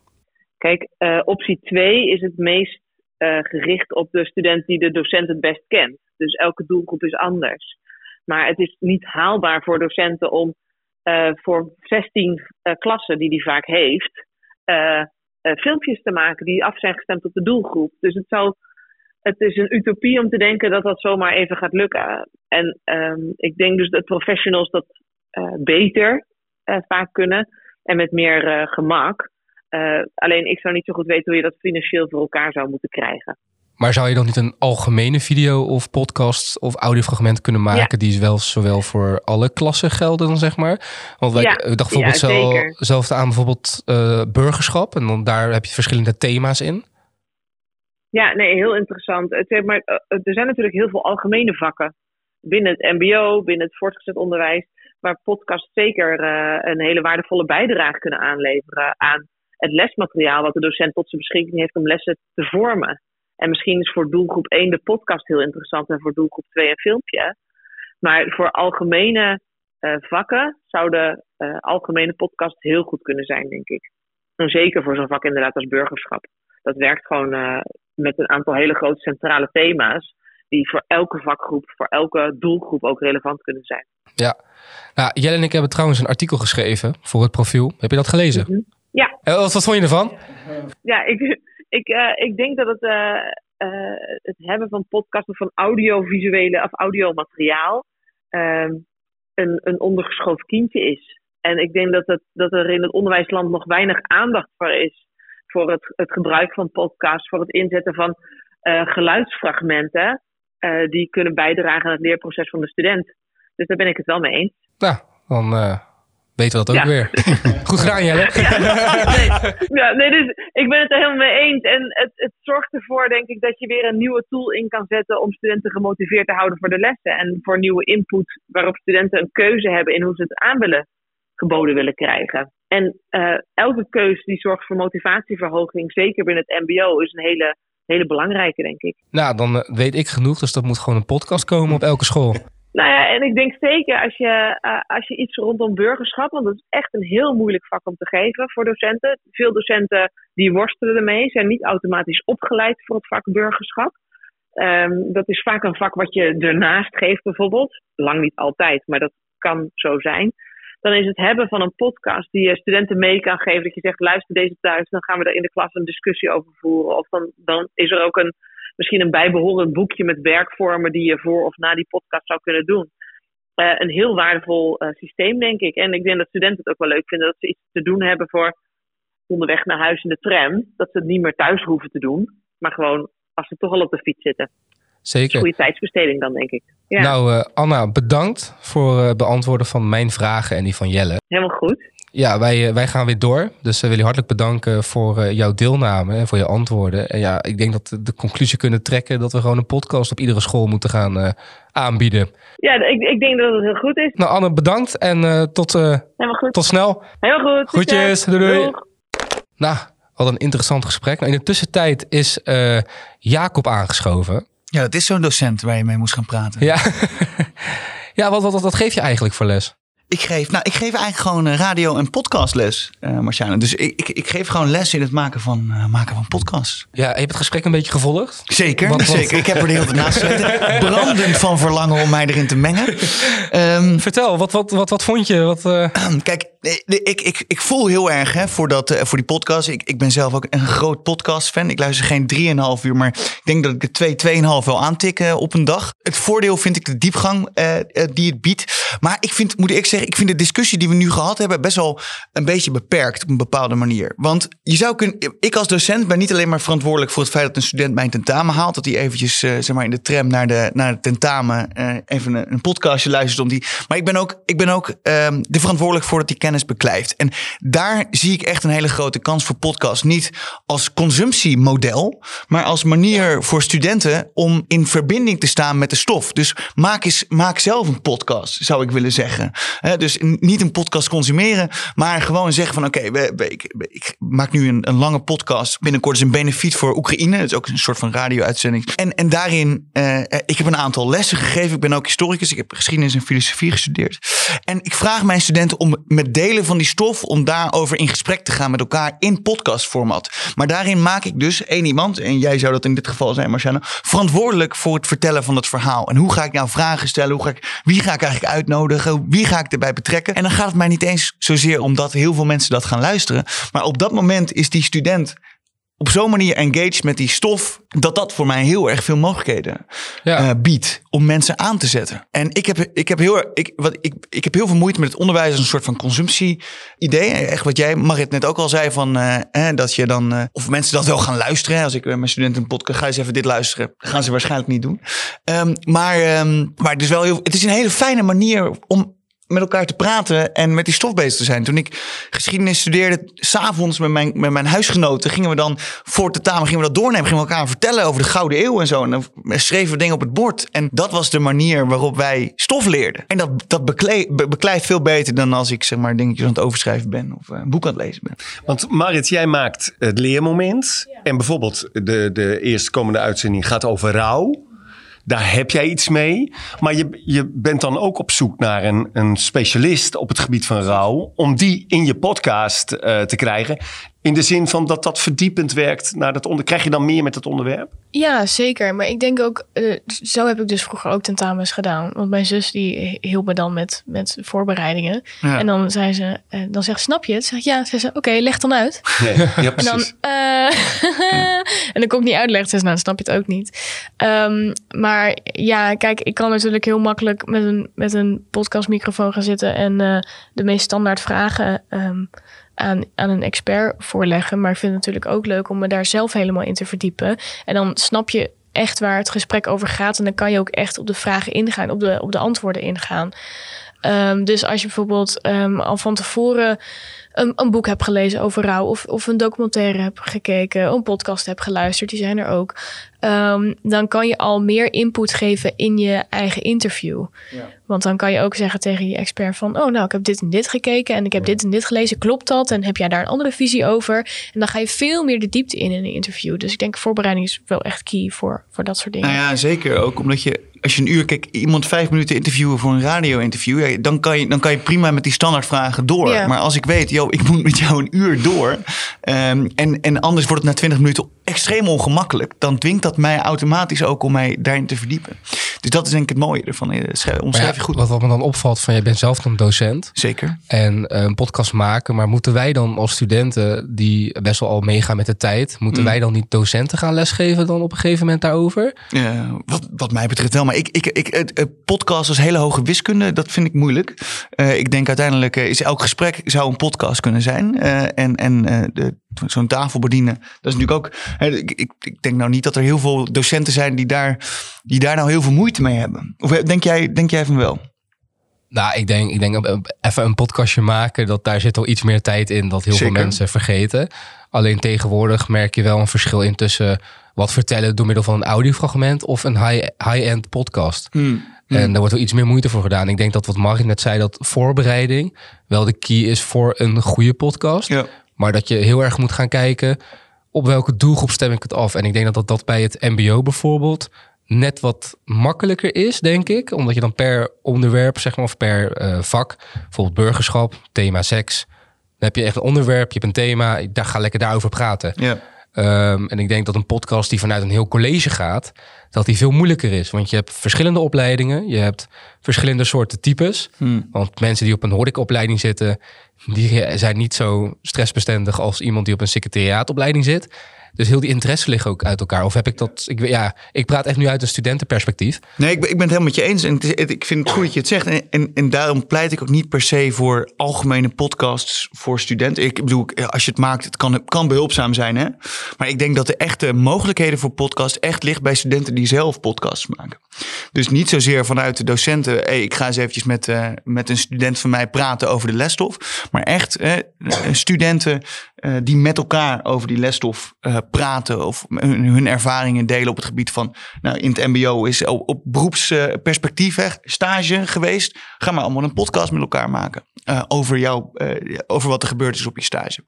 Kijk, eh, optie 2 is het meest eh, gericht op de student die de docent het best kent. Dus elke doelgroep is anders. Maar het is niet haalbaar voor docenten om eh, voor 16 eh, klassen die die vaak heeft, eh, filmpjes te maken die af zijn gestemd op de doelgroep. Dus het, zou, het is een utopie om te denken dat dat zomaar even gaat lukken. En ehm, ik denk dus dat professionals dat beter vaak kunnen en met meer gemak. Alleen ik zou niet zo goed weten hoe je dat financieel voor elkaar zou moeten krijgen. Maar zou je dan niet een algemene video of podcast of audiofragment kunnen maken die wel zowel voor alle klassen gelden dan zeg maar? Want wij Ja, ik dacht bijvoorbeeld ja, zelfs aan bijvoorbeeld eh, burgerschap en dan daar heb je verschillende thema's in. Ja, nee, heel interessant. Het, zeg maar, eh, er zijn natuurlijk heel veel algemene vakken binnen het MBO, binnen het voortgezet onderwijs, waar podcasts zeker eh, een hele waardevolle bijdrage kunnen aanleveren aan het lesmateriaal wat de docent tot zijn beschikking heeft om lessen te vormen. En misschien is voor doelgroep 1 de podcast heel interessant en voor doelgroep 2 een filmpje. Maar voor algemene eh, vakken zou de eh, algemene podcast heel goed kunnen zijn, denk ik. En zeker voor zo'n vak inderdaad als burgerschap. Dat werkt gewoon eh, met een aantal hele grote centrale thema's. Die voor elke vakgroep, voor elke doelgroep ook relevant kunnen zijn. Ja. Nou, Jelle en ik hebben trouwens een artikel geschreven voor het profiel. Heb je dat gelezen? Mhm. Ja. Wat, wat vond je ervan? Ja, ik, ik, eh, ik denk dat het, eh, eh, het hebben van podcasts of van audiovisuele of audiomateriaal ehm, een, een ondergeschoven kindje is. En ik denk dat, het, dat er in het onderwijsland nog weinig aandacht voor is. Voor het, het gebruik van podcasts, voor het inzetten van geluidsfragmenten. die kunnen bijdragen aan het leerproces van de student. Dus daar ben ik het wel mee eens. Nou, dan weten we dat ook Ja. weer. Goed gedaan Jelle. nee, ja, nee, dus ik ben het er helemaal mee eens. En het, het zorgt ervoor, denk ik, dat je weer een nieuwe tool in kan zetten om studenten gemotiveerd te houden voor de lessen. En voor nieuwe input waarop studenten een keuze hebben in hoe ze het aan willen geboden willen krijgen. En eh, elke keuze die zorgt voor motivatieverhoging, zeker binnen het MBO, is een hele, hele belangrijke, denk ik. Nou, dan eh, weet ik genoeg, dus dat moet gewoon een podcast komen op elke school. Nou ja, en ik denk zeker als je, eh, als je iets rondom burgerschap, want dat is echt een heel moeilijk vak om te geven voor docenten. Veel docenten die worstelen ermee, zijn niet automatisch opgeleid voor het vak burgerschap. Ehm, dat is vaak een vak wat je ernaast geeft bijvoorbeeld. Lang niet altijd, maar dat kan zo zijn. Dan is het hebben van een podcast die je studenten mee kan geven. Dat je zegt, luister deze thuis, dan gaan we er in de klas een discussie over voeren. Of dan, dan is er ook een, misschien een bijbehorend boekje met werkvormen die je voor of na die podcast zou kunnen doen. Eh, een heel waardevol eh, systeem, denk ik. En ik denk dat studenten het ook wel leuk vinden dat ze iets te doen hebben voor onderweg naar huis in de tram. Dat ze het niet meer thuis hoeven te doen, maar gewoon als ze toch al op de fiets zitten. Zeker. Goede tijdsbesteding dan, denk ik. Ja, Nou, eh, Anna, bedankt voor het beantwoorden van mijn vragen en die van Jelle. helemaal goed. Ja, wij, eh, wij gaan weer door. Dus we willen je hartelijk bedanken voor eh, jouw deelname en voor je antwoorden. En ja, ik denk dat we de conclusie kunnen trekken dat we gewoon een podcast op iedere school moeten gaan eh, aanbieden. Ja, ik, ik denk dat het heel goed is. Nou, Anne, bedankt en eh, tot, eh, Helemaal goed. tot snel. Helemaal goed. Groetjes. Doei, doei. Doeg. Nou, wat een interessant gesprek. Nou, in de tussentijd is eh, Jacob aangeschoven. Ja, dat is zo'n docent waar je mee moest gaan praten. Ja, ja wat, wat, wat, wat geef je eigenlijk voor les? Ik geef, nou, ik geef eigenlijk gewoon eh, radio- en podcastles, uh, Marciane. Dus ik, ik, ik geef gewoon les in het maken van, uh, maken van podcasts. Ja, je hebt het gesprek een beetje gevolgd? Zeker, Want- want- zeker. Ik heb er de hele tijd naast gezeten. Brandend van verlangen om mij erin te mengen. Ehm, Vertel, wat, wat, wat, wat vond je? Wat, eh, Kijk, ik, ik, ik voel heel erg hè, voor, dat, eh, voor die podcast. Ik, ik ben zelf ook een groot podcast-fan. Ik luister geen 3,5 uur, maar ik denk dat ik de 2, 2,5 wel aantik eh, op een dag. Het voordeel vind ik de diepgang eh, eh, die het biedt. Maar ik vind, moet ik zeggen, ik vind de discussie die we nu gehad hebben best wel een beetje beperkt op een bepaalde manier. Want je zou kunnen, ik als docent ben niet alleen maar verantwoordelijk voor het feit dat een student mijn tentamen haalt. Dat hij eventjes eh, zeg maar in de tram naar de, naar het tentamen eh, even een, een podcastje luistert. Om die, maar ik ben ook, ik ben ook ehm, de verantwoordelijk voor dat die kennis beklijft. En daar zie ik echt een hele grote kans voor podcast. Niet als consumptiemodel, maar als manier voor studenten om in verbinding te staan met de stof. Dus maak, eens, maak zelf een podcast, zou ik willen zeggen. Hè, dus niet een podcast consumeren, maar gewoon zeggen van oké, ik, maak nu een, een lange podcast. Binnenkort is een benefiet voor Oekraïne. Dat is ook een soort van radio-uitzending. En, en daarin, eh, ik heb een aantal lessen gegeven. Ik ben ook historicus. Ik heb geschiedenis en filosofie gestudeerd. En ik vraag mijn studenten om met delen van die stof, om daarover in gesprek te gaan met elkaar in podcastformat. Maar daarin maak ik dus één iemand, en jij zou dat in dit geval zijn, Marciano, verantwoordelijk voor het vertellen van het verhaal. En hoe ga ik nou vragen stellen? Hoe ga ik, wie ga ik eigenlijk uitnodigen? Wie ga ik erbij betrekken? En dan gaat het mij niet eens zozeer om dat heel veel mensen dat gaan luisteren. Maar op dat moment is die student op zo'n manier engaged met die stof, dat dat voor mij heel erg veel mogelijkheden Ja. eh, biedt om mensen aan te zetten. En ik heb, ik, heb heel, ik, wat, ik, ik heb heel veel moeite met het onderwijs als een soort van consumptie-idee. Echt wat jij, Marit, net ook al zei, van, eh, dat je dan, eh, of mensen dat wel gaan luisteren. Als ik mijn studenten een podcast, ga eens even dit luisteren. Gaan ze waarschijnlijk niet doen. Ehm, maar, ehm, maar het is wel heel, het is een hele fijne manier om met elkaar te praten en met die stof bezig te zijn. Toen ik geschiedenis studeerde, s'avonds met mijn, met mijn huisgenoten, gingen we dan voor tentamen gingen we dat doornemen, gingen we elkaar vertellen over de Gouden Eeuw en zo. En dan schreven we dingen op het bord. En dat was de manier waarop wij stof leerden. En dat, dat bekle- be- beklijft veel beter dan als ik zeg maar dingetjes aan het overschrijven ben of eh, een boek aan het lezen ben. Want Marit, jij maakt het leermoment. En bijvoorbeeld de, de eerstkomende uitzending gaat over rouw. Daar heb jij iets mee. Maar je, je bent dan ook op zoek naar een, een specialist op het gebied van rouw. Om die in je podcast eh, te krijgen. In de zin van dat dat verdiepend werkt naar dat onder. Krijg je dan meer met het onderwerp? Ja, zeker. Maar ik denk ook, eh, zo heb ik dus vroeger ook tentamens gedaan. Want mijn zus die hielp me dan met, met voorbereidingen. Ja. En dan zei ze, eh, dan zegt snap je het? Zeg ja, zei ze, oké, leg dan uit. Ja, En dan, precies. eh, en dan kon ik niet uitleggen. Zei ze, nou, dan snap je het ook niet. Ehm, maar ja, kijk, ik kan natuurlijk heel makkelijk met een, met een podcastmicrofoon gaan zitten en eh, de meest standaard vragen ehm, aan, aan een expert voorleggen. Maar ik vind het natuurlijk ook leuk om me daar zelf helemaal in te verdiepen. En dan snap je echt waar het gesprek over gaat. En dan kan je ook echt op de vragen ingaan, op de, op de antwoorden ingaan. Ehm, dus als je bijvoorbeeld ehm, al van tevoren een, een boek hebt gelezen over rouw, of, of een documentaire hebt gekeken, een podcast hebt geluisterd, die zijn er ook. ehm, dan kan je al meer input geven in je eigen interview. Want dan kan je ook zeggen tegen je expert van, oh nou, ik heb dit en dit gekeken en ik heb dit en dit gelezen, klopt dat? En heb jij daar een andere visie over? En dan ga je veel meer de diepte in in een interview. Dus ik denk voorbereiding is wel echt key voor, voor dat soort dingen. Nou ja, zeker. Ook omdat je, als je een uur, kijk, iemand vijf minuten interviewen voor een radio-interview, ja, dan, kan je, dan kan je prima met die standaardvragen door. Ja. Maar als ik weet, joh, ik moet met jou een uur door, ehm, en, en anders wordt het na twintig minuten extreem ongemakkelijk, dan dwingt dat mij automatisch ook om mij daarin te verdiepen. Dus dat is denk ik het mooie ervan. Eh, Omschrijf ja, je goed. wat, wat me dan opvalt van, jij bent zelf dan docent Zeker. en eh, een podcast maken. Maar moeten wij dan als studenten die best wel al meegaan met de tijd, moeten Mm. wij dan niet docenten gaan lesgeven dan op een gegeven moment daarover? Eh, wat, wat mij betreft wel. Maar ik, ik, ik, het, podcast als hele hoge wiskunde, dat vind ik moeilijk. Eh, ik denk uiteindelijk is elk gesprek zou een podcast kunnen zijn. En en de- zo'n tafel bedienen, dat is natuurlijk ook... hè, ik, ik, ik denk nou niet dat er heel veel docenten zijn die daar, die daar nou heel veel moeite mee hebben. Of denk jij, denk jij van wel? Nou, ik denk, ik denk even een podcastje maken, dat daar zit al iets meer tijd in dat heel Zeker. veel mensen vergeten. Alleen tegenwoordig merk je wel een verschil in tussen wat vertellen door middel van een audiofragment of een high- high-end podcast. En daar wordt wel iets meer moeite voor gedaan. Ik denk dat wat Marit net zei, dat voorbereiding wel de key is voor een goede podcast. Ja. Maar dat je heel erg moet gaan kijken op welke doelgroep stem ik het af. En ik denk dat dat, bij het MBO bijvoorbeeld net wat makkelijker is, denk ik. Omdat je dan per onderwerp, zeg maar, of per eh, vak, bijvoorbeeld burgerschap, thema seks. Dan heb je echt een onderwerp, je hebt een thema, daar ga lekker daarover praten. Ja. Ehm, en ik denk dat een podcast die vanuit een heel college gaat, dat die veel moeilijker is. Want je hebt verschillende opleidingen, je hebt verschillende soorten types. Hmm. Want mensen die op een horecopleiding zitten, die zijn niet zo stressbestendig als iemand die op een secretariaatopleiding zit. Dus heel die interesse liggen ook uit elkaar. Of heb ik dat? Ik, ja, ik praat echt nu uit een studentenperspectief. Nee, ik ben, ik ben het helemaal met je eens. En ik vind het goed dat je het zegt. En, en, daarom pleit ik ook niet per se voor algemene podcasts voor studenten. Ik bedoel, als je het maakt, het kan, kan behulpzaam zijn. Hè? Maar ik denk dat de echte mogelijkheden voor podcast echt ligt bij studenten die zelf podcasts maken. Dus niet zozeer vanuit de docenten. Hey, ik ga eens eventjes met, eh, met een student van mij praten over de lesstof. Maar echt studenten eh, die met elkaar over die lesstof eh, praten of hun, hun ervaringen delen op het gebied van, nou in het MBO is op, beroepsperspectief, hè, stage geweest. Ga maar allemaal een podcast met elkaar maken eh, over jou, over wat er gebeurd is op je stage.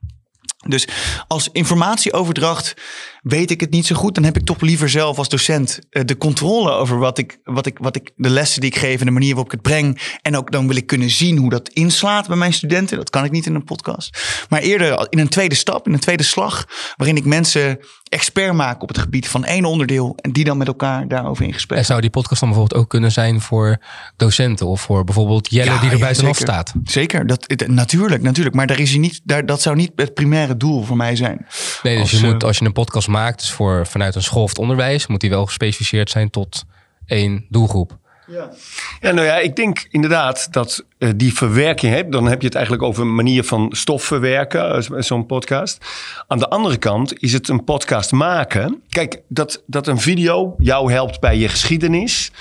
Dus als informatieoverdracht weet ik het niet zo goed. Dan heb ik toch liever zelf als docent eh, de controle over wat ik, wat ik, wat ik, de lessen die ik geef en de manier waarop ik het breng. En ook dan wil ik kunnen zien hoe dat inslaat bij mijn studenten. Dat kan ik niet in een podcast. Maar eerder in een tweede stap, in een tweede slag, waarin ik mensen expert maak op het gebied van één onderdeel. En die dan met elkaar daarover in gesprek En zou die podcast dan bijvoorbeeld ook kunnen zijn voor docenten of voor bijvoorbeeld Jelle Ja, die er ja, buitenaf zeker. staat? Zeker, dat, natuurlijk, natuurlijk. Maar daar is hij niet, daar, dat zou niet het primaire doel voor mij zijn. Nee, dus Als, je eh, moet, als je een podcast maakt dus voor, vanuit een school of onderwijs, moet die wel gespecificeerd zijn tot één doelgroep. Ja, nou ja, ik denk inderdaad dat eh, die verwerking hebt. Dan heb je het eigenlijk over een manier van stof verwerken, eh, zo'n podcast. Aan de andere kant is het een podcast maken. Kijk, dat, dat een video jou helpt bij je geschiedenis.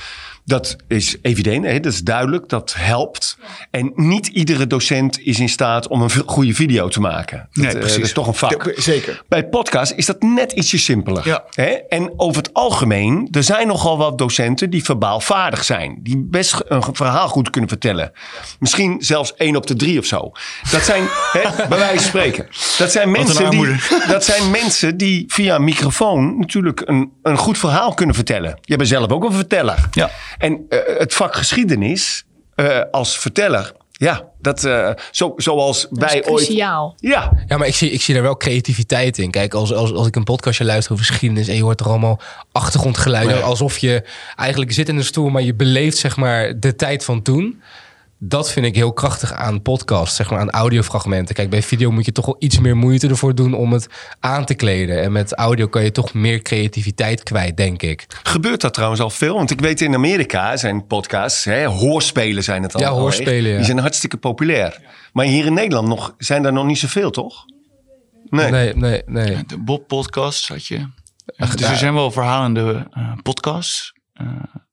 Dat is evident, hè? dat is duidelijk, dat helpt. En niet iedere docent is in staat om een goede video te maken. Dat, eh, dat is toch een vak. Ja, zeker. Bij podcast is dat net ietsje simpeler. Ja. Hè? En over het algemeen, er zijn nogal wat docenten die verbaal vaardig zijn. Die best een verhaal goed kunnen vertellen. Misschien zelfs één op de drie of zo. Dat zijn, hè, bij wijze van spreken. Dat zijn, mensen die, dat zijn mensen die via een microfoon natuurlijk een, een goed verhaal kunnen vertellen. Je bent zelf ook een verteller. Ja. En eh, het vak geschiedenis eh, als verteller, ja, dat, eh, zo, zoals Dat wij is ooit... Ja, Ja, maar ik zie, ik zie daar wel creativiteit in. Kijk, als, als, als ik een podcastje luister over geschiedenis en je hoort er allemaal achtergrondgeluiden, Ja. alsof je eigenlijk zit in een stoel, maar je beleeft zeg maar de tijd van toen. Dat vind ik heel krachtig aan podcast, zeg maar aan audiofragmenten. Kijk, bij video moet je toch wel iets meer moeite ervoor doen om het aan te kleden. En met audio kan je toch meer creativiteit kwijt, denk ik. Gebeurt dat trouwens al veel? Want ik weet in Amerika zijn podcasts, hè, hoorspelen zijn het al. Ja, hoorspelen, ja. Die zijn hartstikke populair. Maar hier in Nederland nog, zijn er nog niet zoveel, toch? Nee. Nee, nee, nee. De Bob podcast had je. dus er zijn wel verhalende eh, podcasts. eh,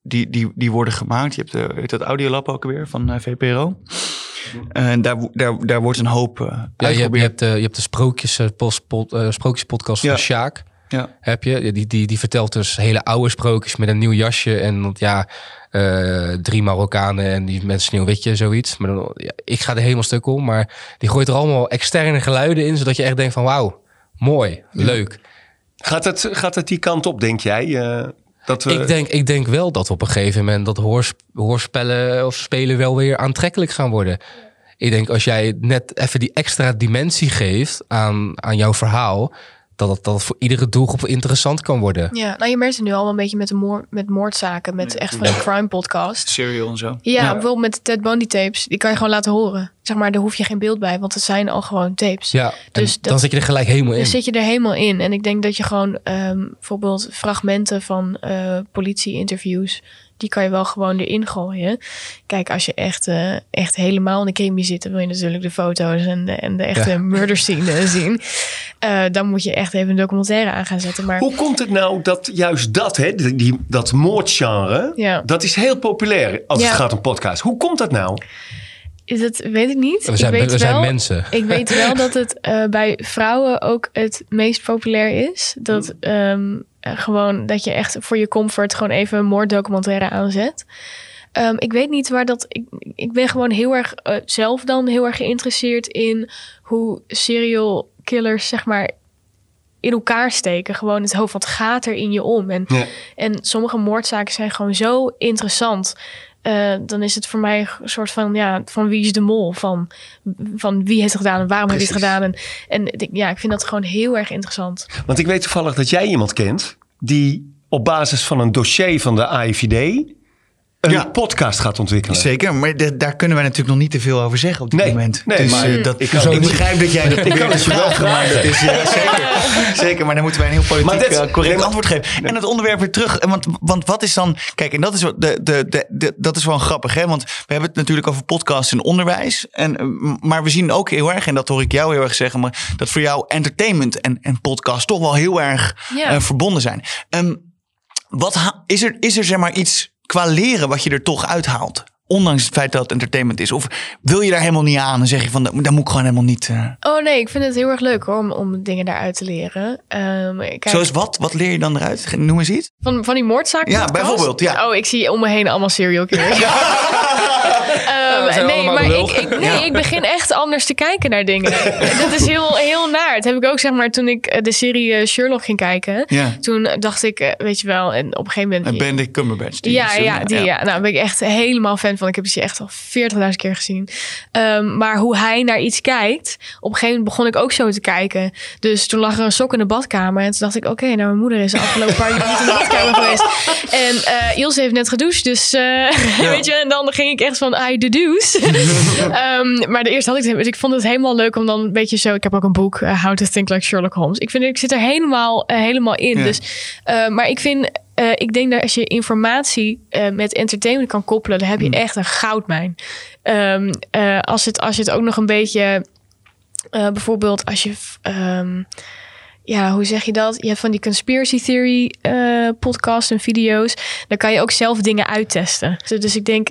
die, die, die worden gemaakt. Je hebt de, heet dat Audiolab ook weer van eh, VPRO. En daar, daar, daar wordt een hoop eh Ja, je, hebt, je, hebt, eh, je hebt de sprookjes, eh, post- pod- eh, sprookjespodcast Ja. van Sjaak. Ja. Heb je? Die, die, die vertelt dus hele oude sprookjes met een nieuw jasje. En want ja, eh, drie Marokkanen en die met sneeuwwitje, zoiets. Maar dan, ja, ik ga er helemaal stuk om. Maar die gooit er allemaal externe geluiden in. Zodat je echt denkt van wauw, mooi, leuk. Gaat, het, gaat het die kant op, denk jij? Dat. Ik, denk, ik denk wel dat op een gegeven moment dat hoors, hoorspellen of spelen wel weer aantrekkelijk gaan worden. Ik denk als jij net even die extra dimensie geeft aan, aan jouw verhaal, dat het, dat het voor iedere doelgroep interessant kan worden. Ja, nou je merkt het nu al wel een beetje met, de moord, met moordzaken, met echt van die crime podcast. Serial en zo. Ja, bijvoorbeeld met de Ted Bundy tapes, die kan je gewoon laten horen. Zeg maar, daar hoef je geen beeld bij, want het zijn al gewoon tapes. Ja, en Dus dan zit je er gelijk helemaal in. Dus zit je er helemaal in. En ik denk dat je gewoon ehm, bijvoorbeeld fragmenten van eh politie-interviews, die kan je wel gewoon erin gooien. Kijk, als je echt, eh, echt helemaal in de crime zit, dan wil je natuurlijk de foto's en de, en de echte Ja. murder scene zien. Eh, dan moet je echt even een documentaire aan gaan zetten. Maar Hoe komt het nou dat juist dat, hè, die, die- dat moordgenre, Ja. dat is heel populair als Ja. het gaat om podcasts. Hoe komt dat nou? is het, weet ik niet. we zijn, ik weet we zijn wel, mensen. Ik weet wel dat het eh, bij vrouwen ook het meest populair is. Dat ehm, eh, gewoon dat je echt voor je comfort gewoon even een moorddocumentaire aanzet. Ehm, ik weet niet waar dat. Ik, ik ben gewoon heel erg eh, zelf dan heel erg geïnteresseerd in hoe serial killers, zeg maar, in elkaar steken. Gewoon het hoofd, wat gaat er in je om? En, Ja. en sommige moordzaken zijn gewoon zo interessant. Eh, dan is het voor mij een soort van, ja, van wie is de mol? Van, van wie heeft het gedaan en waarom heeft hij het gedaan? En, en ja, ik vind dat gewoon heel erg interessant. Want ik weet toevallig dat jij iemand kent die op basis van een dossier van de AIVD een Ja. podcast gaat ontwikkelen. Zeker, maar de- daar kunnen wij natuurlijk nog niet te veel over zeggen op dit Nee, moment. nee, dus, maar eh, dat, ik ik, kan begrijp dat jij dat Ik kan het wel maar dat is ja, zeker, zeker. Maar dan moeten wij een heel politiek Maar dit- eh, correct nee, antwoord geven. En het onderwerp weer terug. eh, Want, want wat is dan... Kijk, en dat is, wel- de, de, de, de- dat is wel grappig. Hè? Want we hebben het natuurlijk over podcasts en onderwijs. En, eh, maar we zien ook heel erg, en dat hoor ik jou heel erg zeggen... Maar dat voor jou entertainment en, en podcast toch wel heel erg eh, verbonden zijn. Ehm, wat is, er, is er zeg maar iets qua leren wat je er toch uithaalt? Ondanks het feit dat het entertainment is. Of wil je daar helemaal niet aan en zeg je van, dat, dat moet ik gewoon helemaal niet... eh, Oh nee, ik vind het heel erg leuk hoor, om, om dingen daaruit te leren. Ehm, kijk, Zoals wat? Wat leer je dan eruit? Noem eens iets. Van, van die moordzaak Ja, bijvoorbeeld, ja. Oh, ik zie om me heen allemaal serial killers. Zijn nee, maar ik, ik, nee, Ja. ik begin echt anders te kijken naar dingen. dat is heel, heel naar. Dat heb ik ook zeg maar toen ik eh, de serie eh, Sherlock ging kijken. Ja. Toen dacht ik, eh, weet je wel, en op een gegeven moment... En Benedict Cumberbatch. die Ja, eh, ja, die, ja. Nou, ben ik echt helemaal fan van. Ik heb die echt al 40.000 keer gezien. Ehm, maar hoe hij naar iets kijkt... Op een gegeven moment begon ik ook zo te kijken. Dus toen lag er een sok in de badkamer. En toen dacht ik, oké, nou, mijn moeder is de afgelopen paar jaar niet in de badkamer geweest. En eh Ilse heeft net gedoucht. Dus, eh, weet je, en dan ging ik echt van, I Ehm maar de eerste had ik het, ik vond het helemaal leuk om dan een beetje zo... Ik heb ook een boek, eh, How to Think Like Sherlock Holmes. Ik vind, ik zit er helemaal, eh, helemaal in. Ja. Dus, eh, maar ik vind... ik denk dat als je informatie met entertainment kan koppelen, dan heb je echt een goudmijn. Ehm, eh, als, het, als je het ook nog een beetje, bijvoorbeeld als je, ehm, ja, hoe zeg je dat? Je hebt van die conspiracy theory eh podcasts en video's, dan kan je ook zelf dingen uittesten. Dus, dus ik denk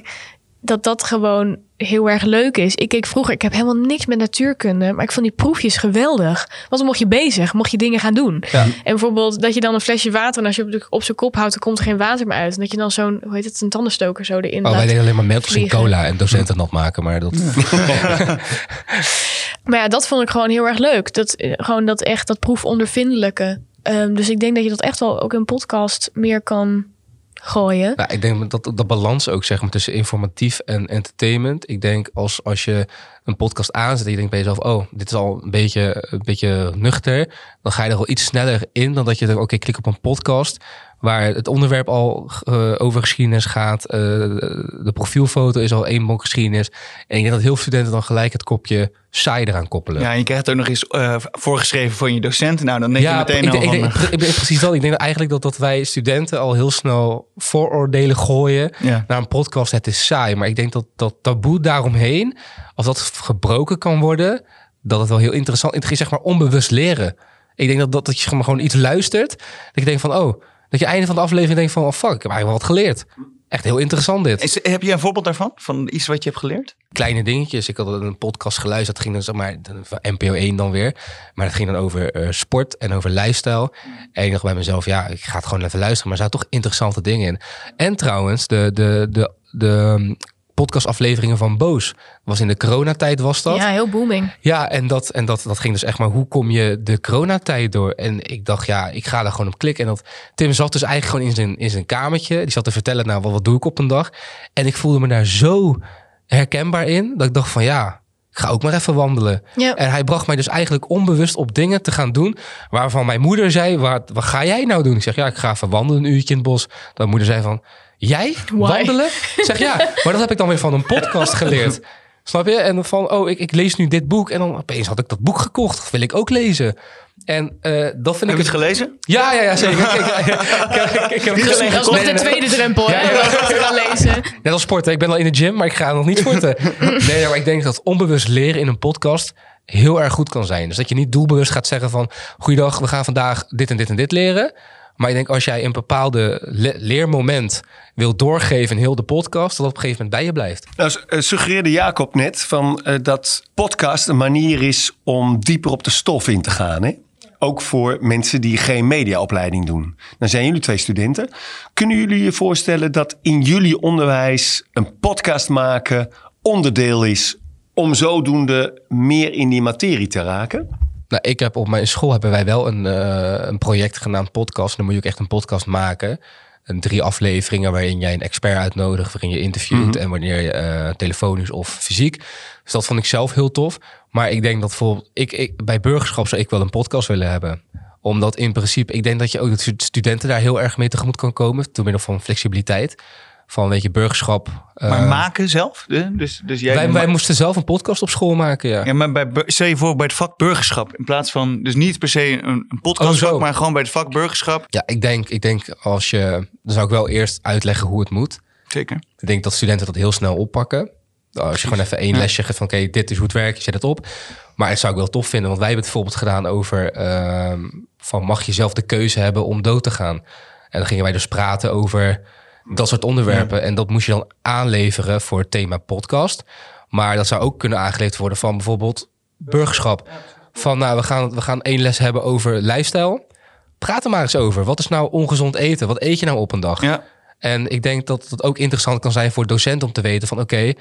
dat dat gewoon heel erg leuk is. Ik keek vroeger, ik heb helemaal niks met natuurkunde, maar ik vond die proefjes geweldig. Want dan mocht je bezig, mocht je dingen gaan doen. Ja. En bijvoorbeeld dat je dan een flesje water en als je op, op zijn kop houdt, dan komt er geen water meer uit. En dat je dan zo'n, hoe heet het, een tandenstoker zo erin Oh, wij deden alleen maar mentels in cola en docenten nat maken. Maar dat, Maar ja, dat vond ik gewoon heel erg leuk. Dat, eh, gewoon dat echt, dat proefondervindelijke. Ehm, dus ik denk dat je dat echt wel ook in een podcast meer kan gooien. Nou, ik denk dat dat balans ook zeg maar tussen informatief en entertainment. Ik denk als, als je een podcast aanzet en je denkt bij jezelf, oh, dit is al een beetje, een beetje nuchter, dan ga je er wel iets sneller in dan dat je denkt, oké, klik op een podcast waar het onderwerp al eh, over geschiedenis gaat. eh, de profielfoto is al één blok geschiedenis. En ik denk dat heel veel studenten dan gelijk het kopje saai eraan koppelen. Ja, en je krijgt ook nog eens eh, voorgeschreven van je docent. Nou, dan denk je meteen ik, al denk- ik, van... denk- ik denk precies dat. Ik denk dat eigenlijk dat, dat wij studenten al heel snel vooroordelen gooien Ja. naar een podcast. Het is saai, maar ik denk dat dat taboe daaromheen, als dat gebroken kan worden, dat het wel heel interessant is. Zeg maar onbewust leren. Ik denk dat, dat, dat je gewoon iets luistert, dat je denkt van, oh, dat je einde van de aflevering denkt van, oh fuck, ik heb eigenlijk wel wat geleerd. Echt heel interessant dit. Is, heb je een voorbeeld daarvan? Van iets wat je hebt geleerd? kleine dingetjes. Ik had een podcast geluisterd. Dat ging dan zeg maar van NPO 1 dan weer. Maar dat ging dan over eh, sport en over lifestyle. En ik dacht bij mezelf, ja, ik ga het gewoon even luisteren. Maar er zaten toch interessante dingen in. En trouwens, de, de, de, de podcastafleveringen van Boos. Was in de coronatijd was dat. Ja, heel booming. Ja, en, dat, en dat, dat ging dus echt maar, hoe kom je de coronatijd door? En ik dacht, ja, ik ga daar gewoon op klikken. En dat Tim zat dus eigenlijk gewoon in zijn, in zijn kamertje. Die zat te vertellen, nou, wat, wat doe ik op een dag? En ik voelde me daar zo herkenbaar in, dat ik dacht van, ja, ik ga ook maar even wandelen. Ja. En hij bracht mij dus eigenlijk onbewust op dingen te gaan doen, waarvan mijn moeder zei, wat, wat ga jij nou doen? Ik zeg, ja, ik ga even wandelen een uurtje in het bos. Mijn moeder zei van, jij Why? wandelen? Ik zeg, ja, maar dat heb ik dan weer van een podcast geleerd. Snap je? En van, oh, ik, ik lees nu dit boek. En dan opeens had ik dat boek gekocht. Dat wil ik ook lezen. En eh, dat vind Heb ik... je het gelezen? Ja, ja, ja, zeker. ik, ik, ik, ik, ik heb het gelezen. Dat is nog de tweede drempel, hè? Ja, dat lezen. Net als sporten. Ik ben al in de gym, maar ik ga nog niet sporten. Nee, maar ik denk dat onbewust leren in een podcast heel erg goed kan zijn. Dus dat je niet doelbewust gaat zeggen van... Goeiedag, we gaan vandaag dit en dit en dit leren. Maar ik denk als jij een bepaalde le- leermoment wil doorgeven in heel de podcast... dat op een gegeven moment bij je blijft. Nou, eh, suggereerde Jacob net van, eh, dat podcast een manier is om dieper op de stof in te gaan. Hè? Ook voor mensen die geen mediaopleiding doen. Dan zijn jullie twee studenten. Kunnen jullie je voorstellen dat in jullie onderwijs een podcast maken onderdeel is om zodoende meer in die materie te raken? Nou, ik heb op mijn school hebben wij wel een, eh, een project genaamd podcast. Dan moet je ook echt een podcast maken. En drie afleveringen waarin jij een expert uitnodigt, waarin je interviewt en wanneer je eh, telefonisch of fysiek. Dus dat vond ik zelf heel tof. Maar ik denk dat bijvoorbeeld ik, ik, bij burgerschap zou ik wel een podcast willen hebben. Omdat in principe, ik denk dat je ook dat studenten daar heel erg mee tegemoet kan komen. Door middel van flexibiliteit. Van weet je, burgerschap. Maar eh, maken zelf? Dus, dus jij wij, wij moesten zelf een podcast op school maken, ja. Ja, maar bij, stel je voor bij het vak burgerschap. In plaats van, dus niet per se een, een Oh, podcastvak, zo. maar gewoon bij het vak burgerschap. Ja, ik denk, ik denk als je. Dan zou ik wel eerst uitleggen hoe het moet. Zeker. Ik denk dat studenten dat heel snel oppakken. Als je gewoon even één lesje geeft van oké, dit is hoe het werkt, je zet het op. Maar dat zou ik wel tof vinden, want wij hebben het bijvoorbeeld gedaan over ehm, van mag je zelf de keuze hebben om dood te gaan. En dan gingen wij dus praten over Dat soort onderwerpen. En dat moest je dan aanleveren voor het thema podcast. Maar dat zou ook kunnen aangeleverd worden van bijvoorbeeld burgerschap. Van nou, we gaan, we gaan één les hebben over lifestyle. Praat er maar eens over. Wat is nou ongezond eten? Wat eet je nou op een dag? Ja. En ik denk dat het ook interessant kan zijn voor docenten om te weten van oké,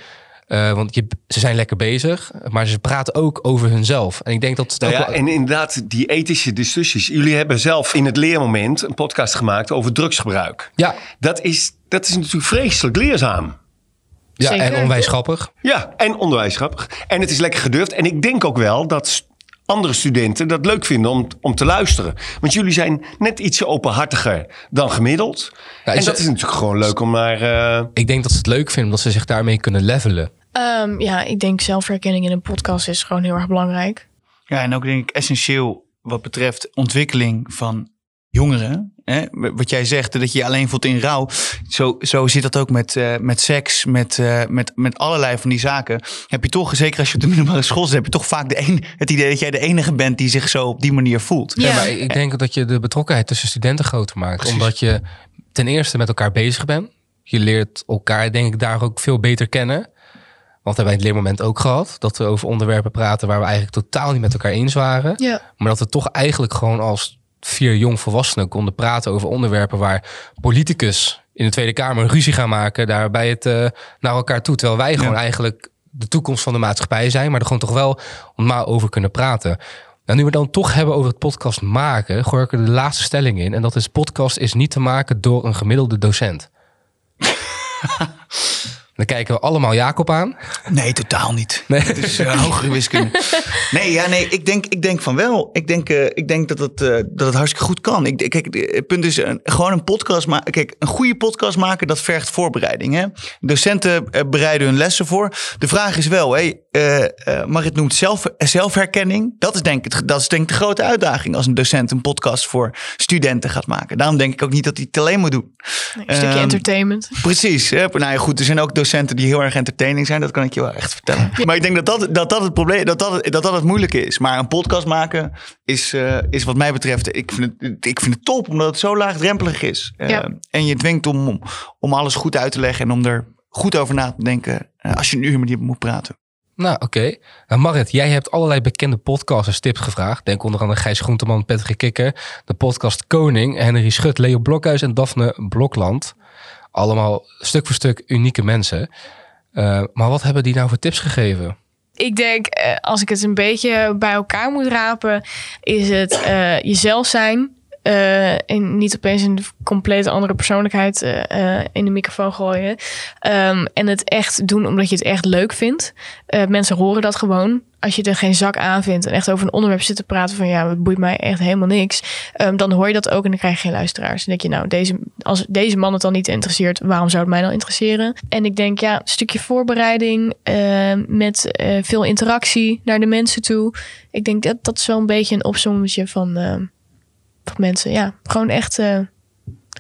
eh, want je, ze zijn lekker bezig, maar ze praten ook over hunzelf. En ik denk dat Nou ook ja, wel- en inderdaad, die ethische discussies. Jullie hebben zelf in het leermoment een podcast gemaakt over drugsgebruik. ja, Dat is, dat is natuurlijk vreselijk leerzaam. ja Zeker. en onwijs grappig. Ja, en onderwijsgrappig. En het is lekker gedurfd. En ik denk ook wel dat andere studenten dat leuk vinden om, om te luisteren. Want jullie zijn net ietsje openhartiger dan gemiddeld. En dat het- is natuurlijk gewoon leuk om naar... eh, Ik denk dat ze het leuk vinden omdat ze zich daarmee kunnen levelen. Ehm, ja, ik denk zelfherkenning in een podcast is gewoon heel erg belangrijk. Ja, en ook denk ik essentieel wat betreft ontwikkeling van jongeren. Hè? Wat jij zegt, dat je je alleen voelt in rouw. Zo, zo zit dat ook met, eh, met seks, met, eh, met, met allerlei van die zaken. Heb je toch, zeker als je op de middelbare school zit, heb je toch vaak de een, het idee dat jij de enige bent die zich zo op die manier voelt. Ja, Ja. maar ik denk dat je de betrokkenheid tussen studenten groter maakt. Precies. Omdat je ten eerste met elkaar bezig bent. Je leert elkaar denk ik daar ook veel beter kennen. Want hebben wij in het leermoment ook gehad. Dat we over onderwerpen praten waar we eigenlijk totaal niet met elkaar eens waren. Ja. Maar dat we toch eigenlijk gewoon als vier jongvolwassenen konden praten over onderwerpen waar politicus in de Tweede Kamer ruzie gaan maken. Daar bij het eh, naar elkaar toe. Terwijl wij gewoon eigenlijk de toekomst van de maatschappij zijn. Maar er gewoon toch wel normaal over kunnen praten. Nou, nu we dan toch hebben over het podcast maken, gooi ik er de laatste stelling in. En dat is: podcast is niet te maken door een gemiddelde docent. dan kijken we allemaal Jacob aan. Nee, totaal niet. Nee. Het is eh, hogere wiskunde. Nee, ja, nee ik, denk, ik denk van wel. Ik denk, eh, ik denk dat, het, eh, dat het hartstikke goed kan. Ik, kijk, het punt is een, gewoon een podcast maken. Kijk, een goede podcast maken, dat vergt voorbereiding. Hè? Docenten bereiden hun lessen voor. De vraag is wel, hey, eh, eh, Marit noemt zelf, zelfherkenning. Dat is, denk ik, dat is denk ik de grote uitdaging als een docent een podcast voor studenten gaat maken. Daarom denk ik ook niet dat hij het alleen moet doen. Nee, een stukje Ehm, entertainment. Precies. Hè? Nou ja, goed, er zijn ook docenten die heel erg entertaining zijn. Dat kan ik je wel echt vertellen. Maar ik denk dat dat, dat, dat het probleem, dat dat, dat dat het moeilijke is. Maar een podcast maken is, eh, is wat mij betreft, ik vind, het, ik vind het top omdat het zo laagdrempelig is. Eh, Ja. En je dwingt om, om, om alles goed uit te leggen en om er goed over na te denken eh, als je een uur met iemand moet praten. Nou, oké. Nou, Marit, jij hebt allerlei bekende podcasters tips gevraagd. Denk onder andere Gijs Groenteman, Patrick Kikker, de podcast Koning, Henry Schut, Leo Blokhuis en Daphne Blokland. Allemaal stuk voor stuk unieke mensen. Eh, maar wat hebben die nou voor tips gegeven? Ik denk, eh, als ik het een beetje bij elkaar moet rapen, is het eh, jezelf zijn. Eh, en niet opeens een complete andere persoonlijkheid eh, in de microfoon gooien. Ehm, en het echt doen omdat je het echt leuk vindt. Eh, mensen horen dat gewoon. Als je er geen zak aan vindt en echt over een onderwerp zit te praten van ja, het boeit mij echt helemaal niks. ehm, dan hoor je dat ook en dan krijg je geen luisteraars. Dan denk je, nou, deze, als deze man het dan niet interesseert, waarom zou het mij dan interesseren? En ik denk, ja, een stukje voorbereiding ehm, met veel interactie naar de mensen toe. Ik denk dat dat een beetje een opzommetje van, van mensen. Ja, gewoon echt eh,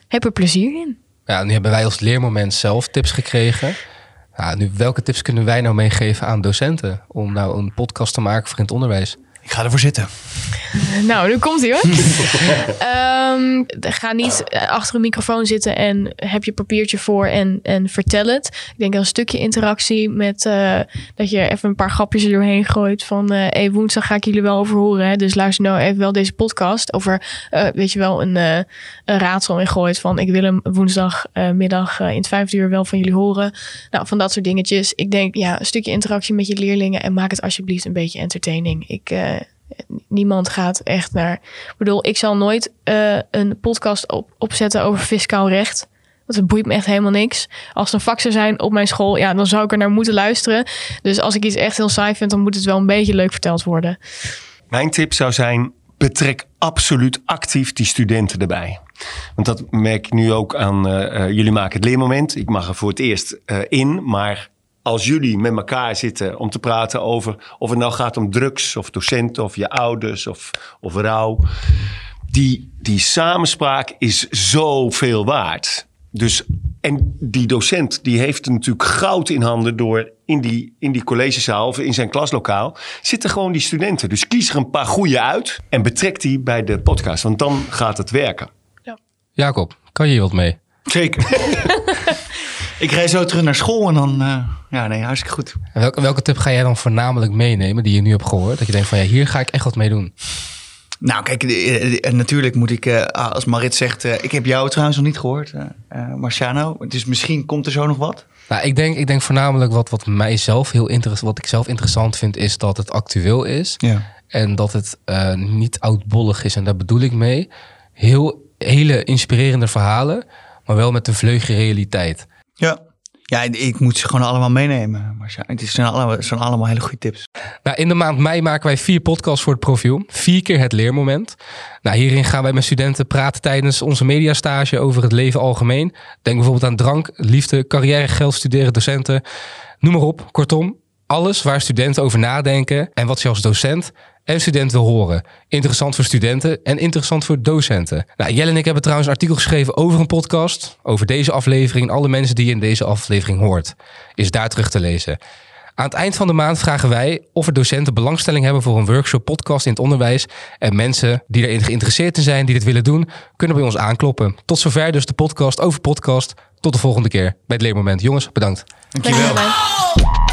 heb er plezier in. Ja, nu hebben wij als leermoment zelf tips gekregen. Nu, welke tips kunnen wij nou meegeven aan docenten om nou een podcast te maken voor in het onderwijs? Ik ga ervoor zitten. Nou, nu komt hij hoor. Ehm, ga niet achter een microfoon zitten en heb je papiertje voor en, en vertel het. Ik denk een stukje interactie met eh, dat je even een paar grapjes er doorheen gooit. Van eh hey, woensdag ga ik jullie wel over horen. Hè? Dus luister nou even wel deze podcast over, eh, weet je wel, een, een raadsel in gooit. Van ik wil hem woensdagmiddag in het vijfde uur wel van jullie horen. Nou, van dat soort dingetjes. Ik denk, ja, een stukje interactie met je leerlingen en maak het alsjeblieft een beetje entertaining. Ik, niemand gaat echt naar. Ik bedoel, ik zal nooit eh, een podcast op, opzetten over fiscaal recht. Want het boeit me echt helemaal niks. Als het een vak zou zijn op mijn school, ja, dan zou ik er naar moeten luisteren. Dus als ik iets echt heel saai vind, dan moet het wel een beetje leuk verteld worden. Mijn tip zou zijn, betrek absoluut actief die studenten erbij. Want dat merk ik nu ook aan, eh, eh, jullie maken het leermoment. Ik mag er voor het eerst in, maar als jullie met elkaar zitten om te praten over of het nou gaat om drugs of docenten of je ouders of, of rouw. Die, die samenspraak is zoveel waard. Dus, en die docent die heeft natuurlijk goud in handen door in die, in die collegezaal of in zijn klaslokaal zitten gewoon die studenten. Dus kies er een paar goede uit en betrek die bij de podcast, want dan gaat het werken. Jacob, kan je hier wat mee? Zeker. ik rij zo terug naar school en dan... eh, ja, nee, hartstikke goed. En welke, welke tip ga jij dan voornamelijk meenemen die je nu hebt gehoord? Dat je denkt van ja, hier ga ik echt wat mee doen. Nou, kijk, eh, eh, natuurlijk moet ik, als Marit zegt... ik heb jou trouwens nog niet gehoord, eh, eh, Marciano. Dus misschien komt er zo nog wat. Nou, ik denk, ik denk voornamelijk wat, wat mij zelf heel interessant, wat ik zelf interessant vind, is dat het actueel is. Ja. En dat het niet oudbollig is. En daar bedoel ik mee. Heel, hele inspirerende verhalen, maar wel met een vleugje realiteit. Ja. Ja, ik moet ze gewoon allemaal meenemen. Marciano. Het zijn allemaal, zijn allemaal hele goede tips. Nou, in de maand mei maken wij vier podcasts voor het profiel. Vier keer het leermoment. Nou, hierin gaan wij met studenten praten tijdens onze mediastage over het leven algemeen. Denk bijvoorbeeld aan drank, liefde, carrière, geld, studeren, docenten. Noem maar op. Kortom, alles waar studenten over nadenken en wat je als docent en student wil horen. Interessant voor studenten en interessant voor docenten. Nou, Jelle en ik hebben trouwens een artikel geschreven over een podcast. Over deze aflevering en alle mensen die je in deze aflevering hoort. Is daar terug te lezen. Aan het eind van de maand vragen wij of er docenten belangstelling hebben voor een workshop podcast in het onderwijs. En mensen die erin geïnteresseerd in zijn, die dit willen doen, kunnen bij ons aankloppen. Tot zover dus de podcast over podcast. Tot de volgende keer bij het Leermoment. Jongens, bedankt. Dankjewel. Dankjewel.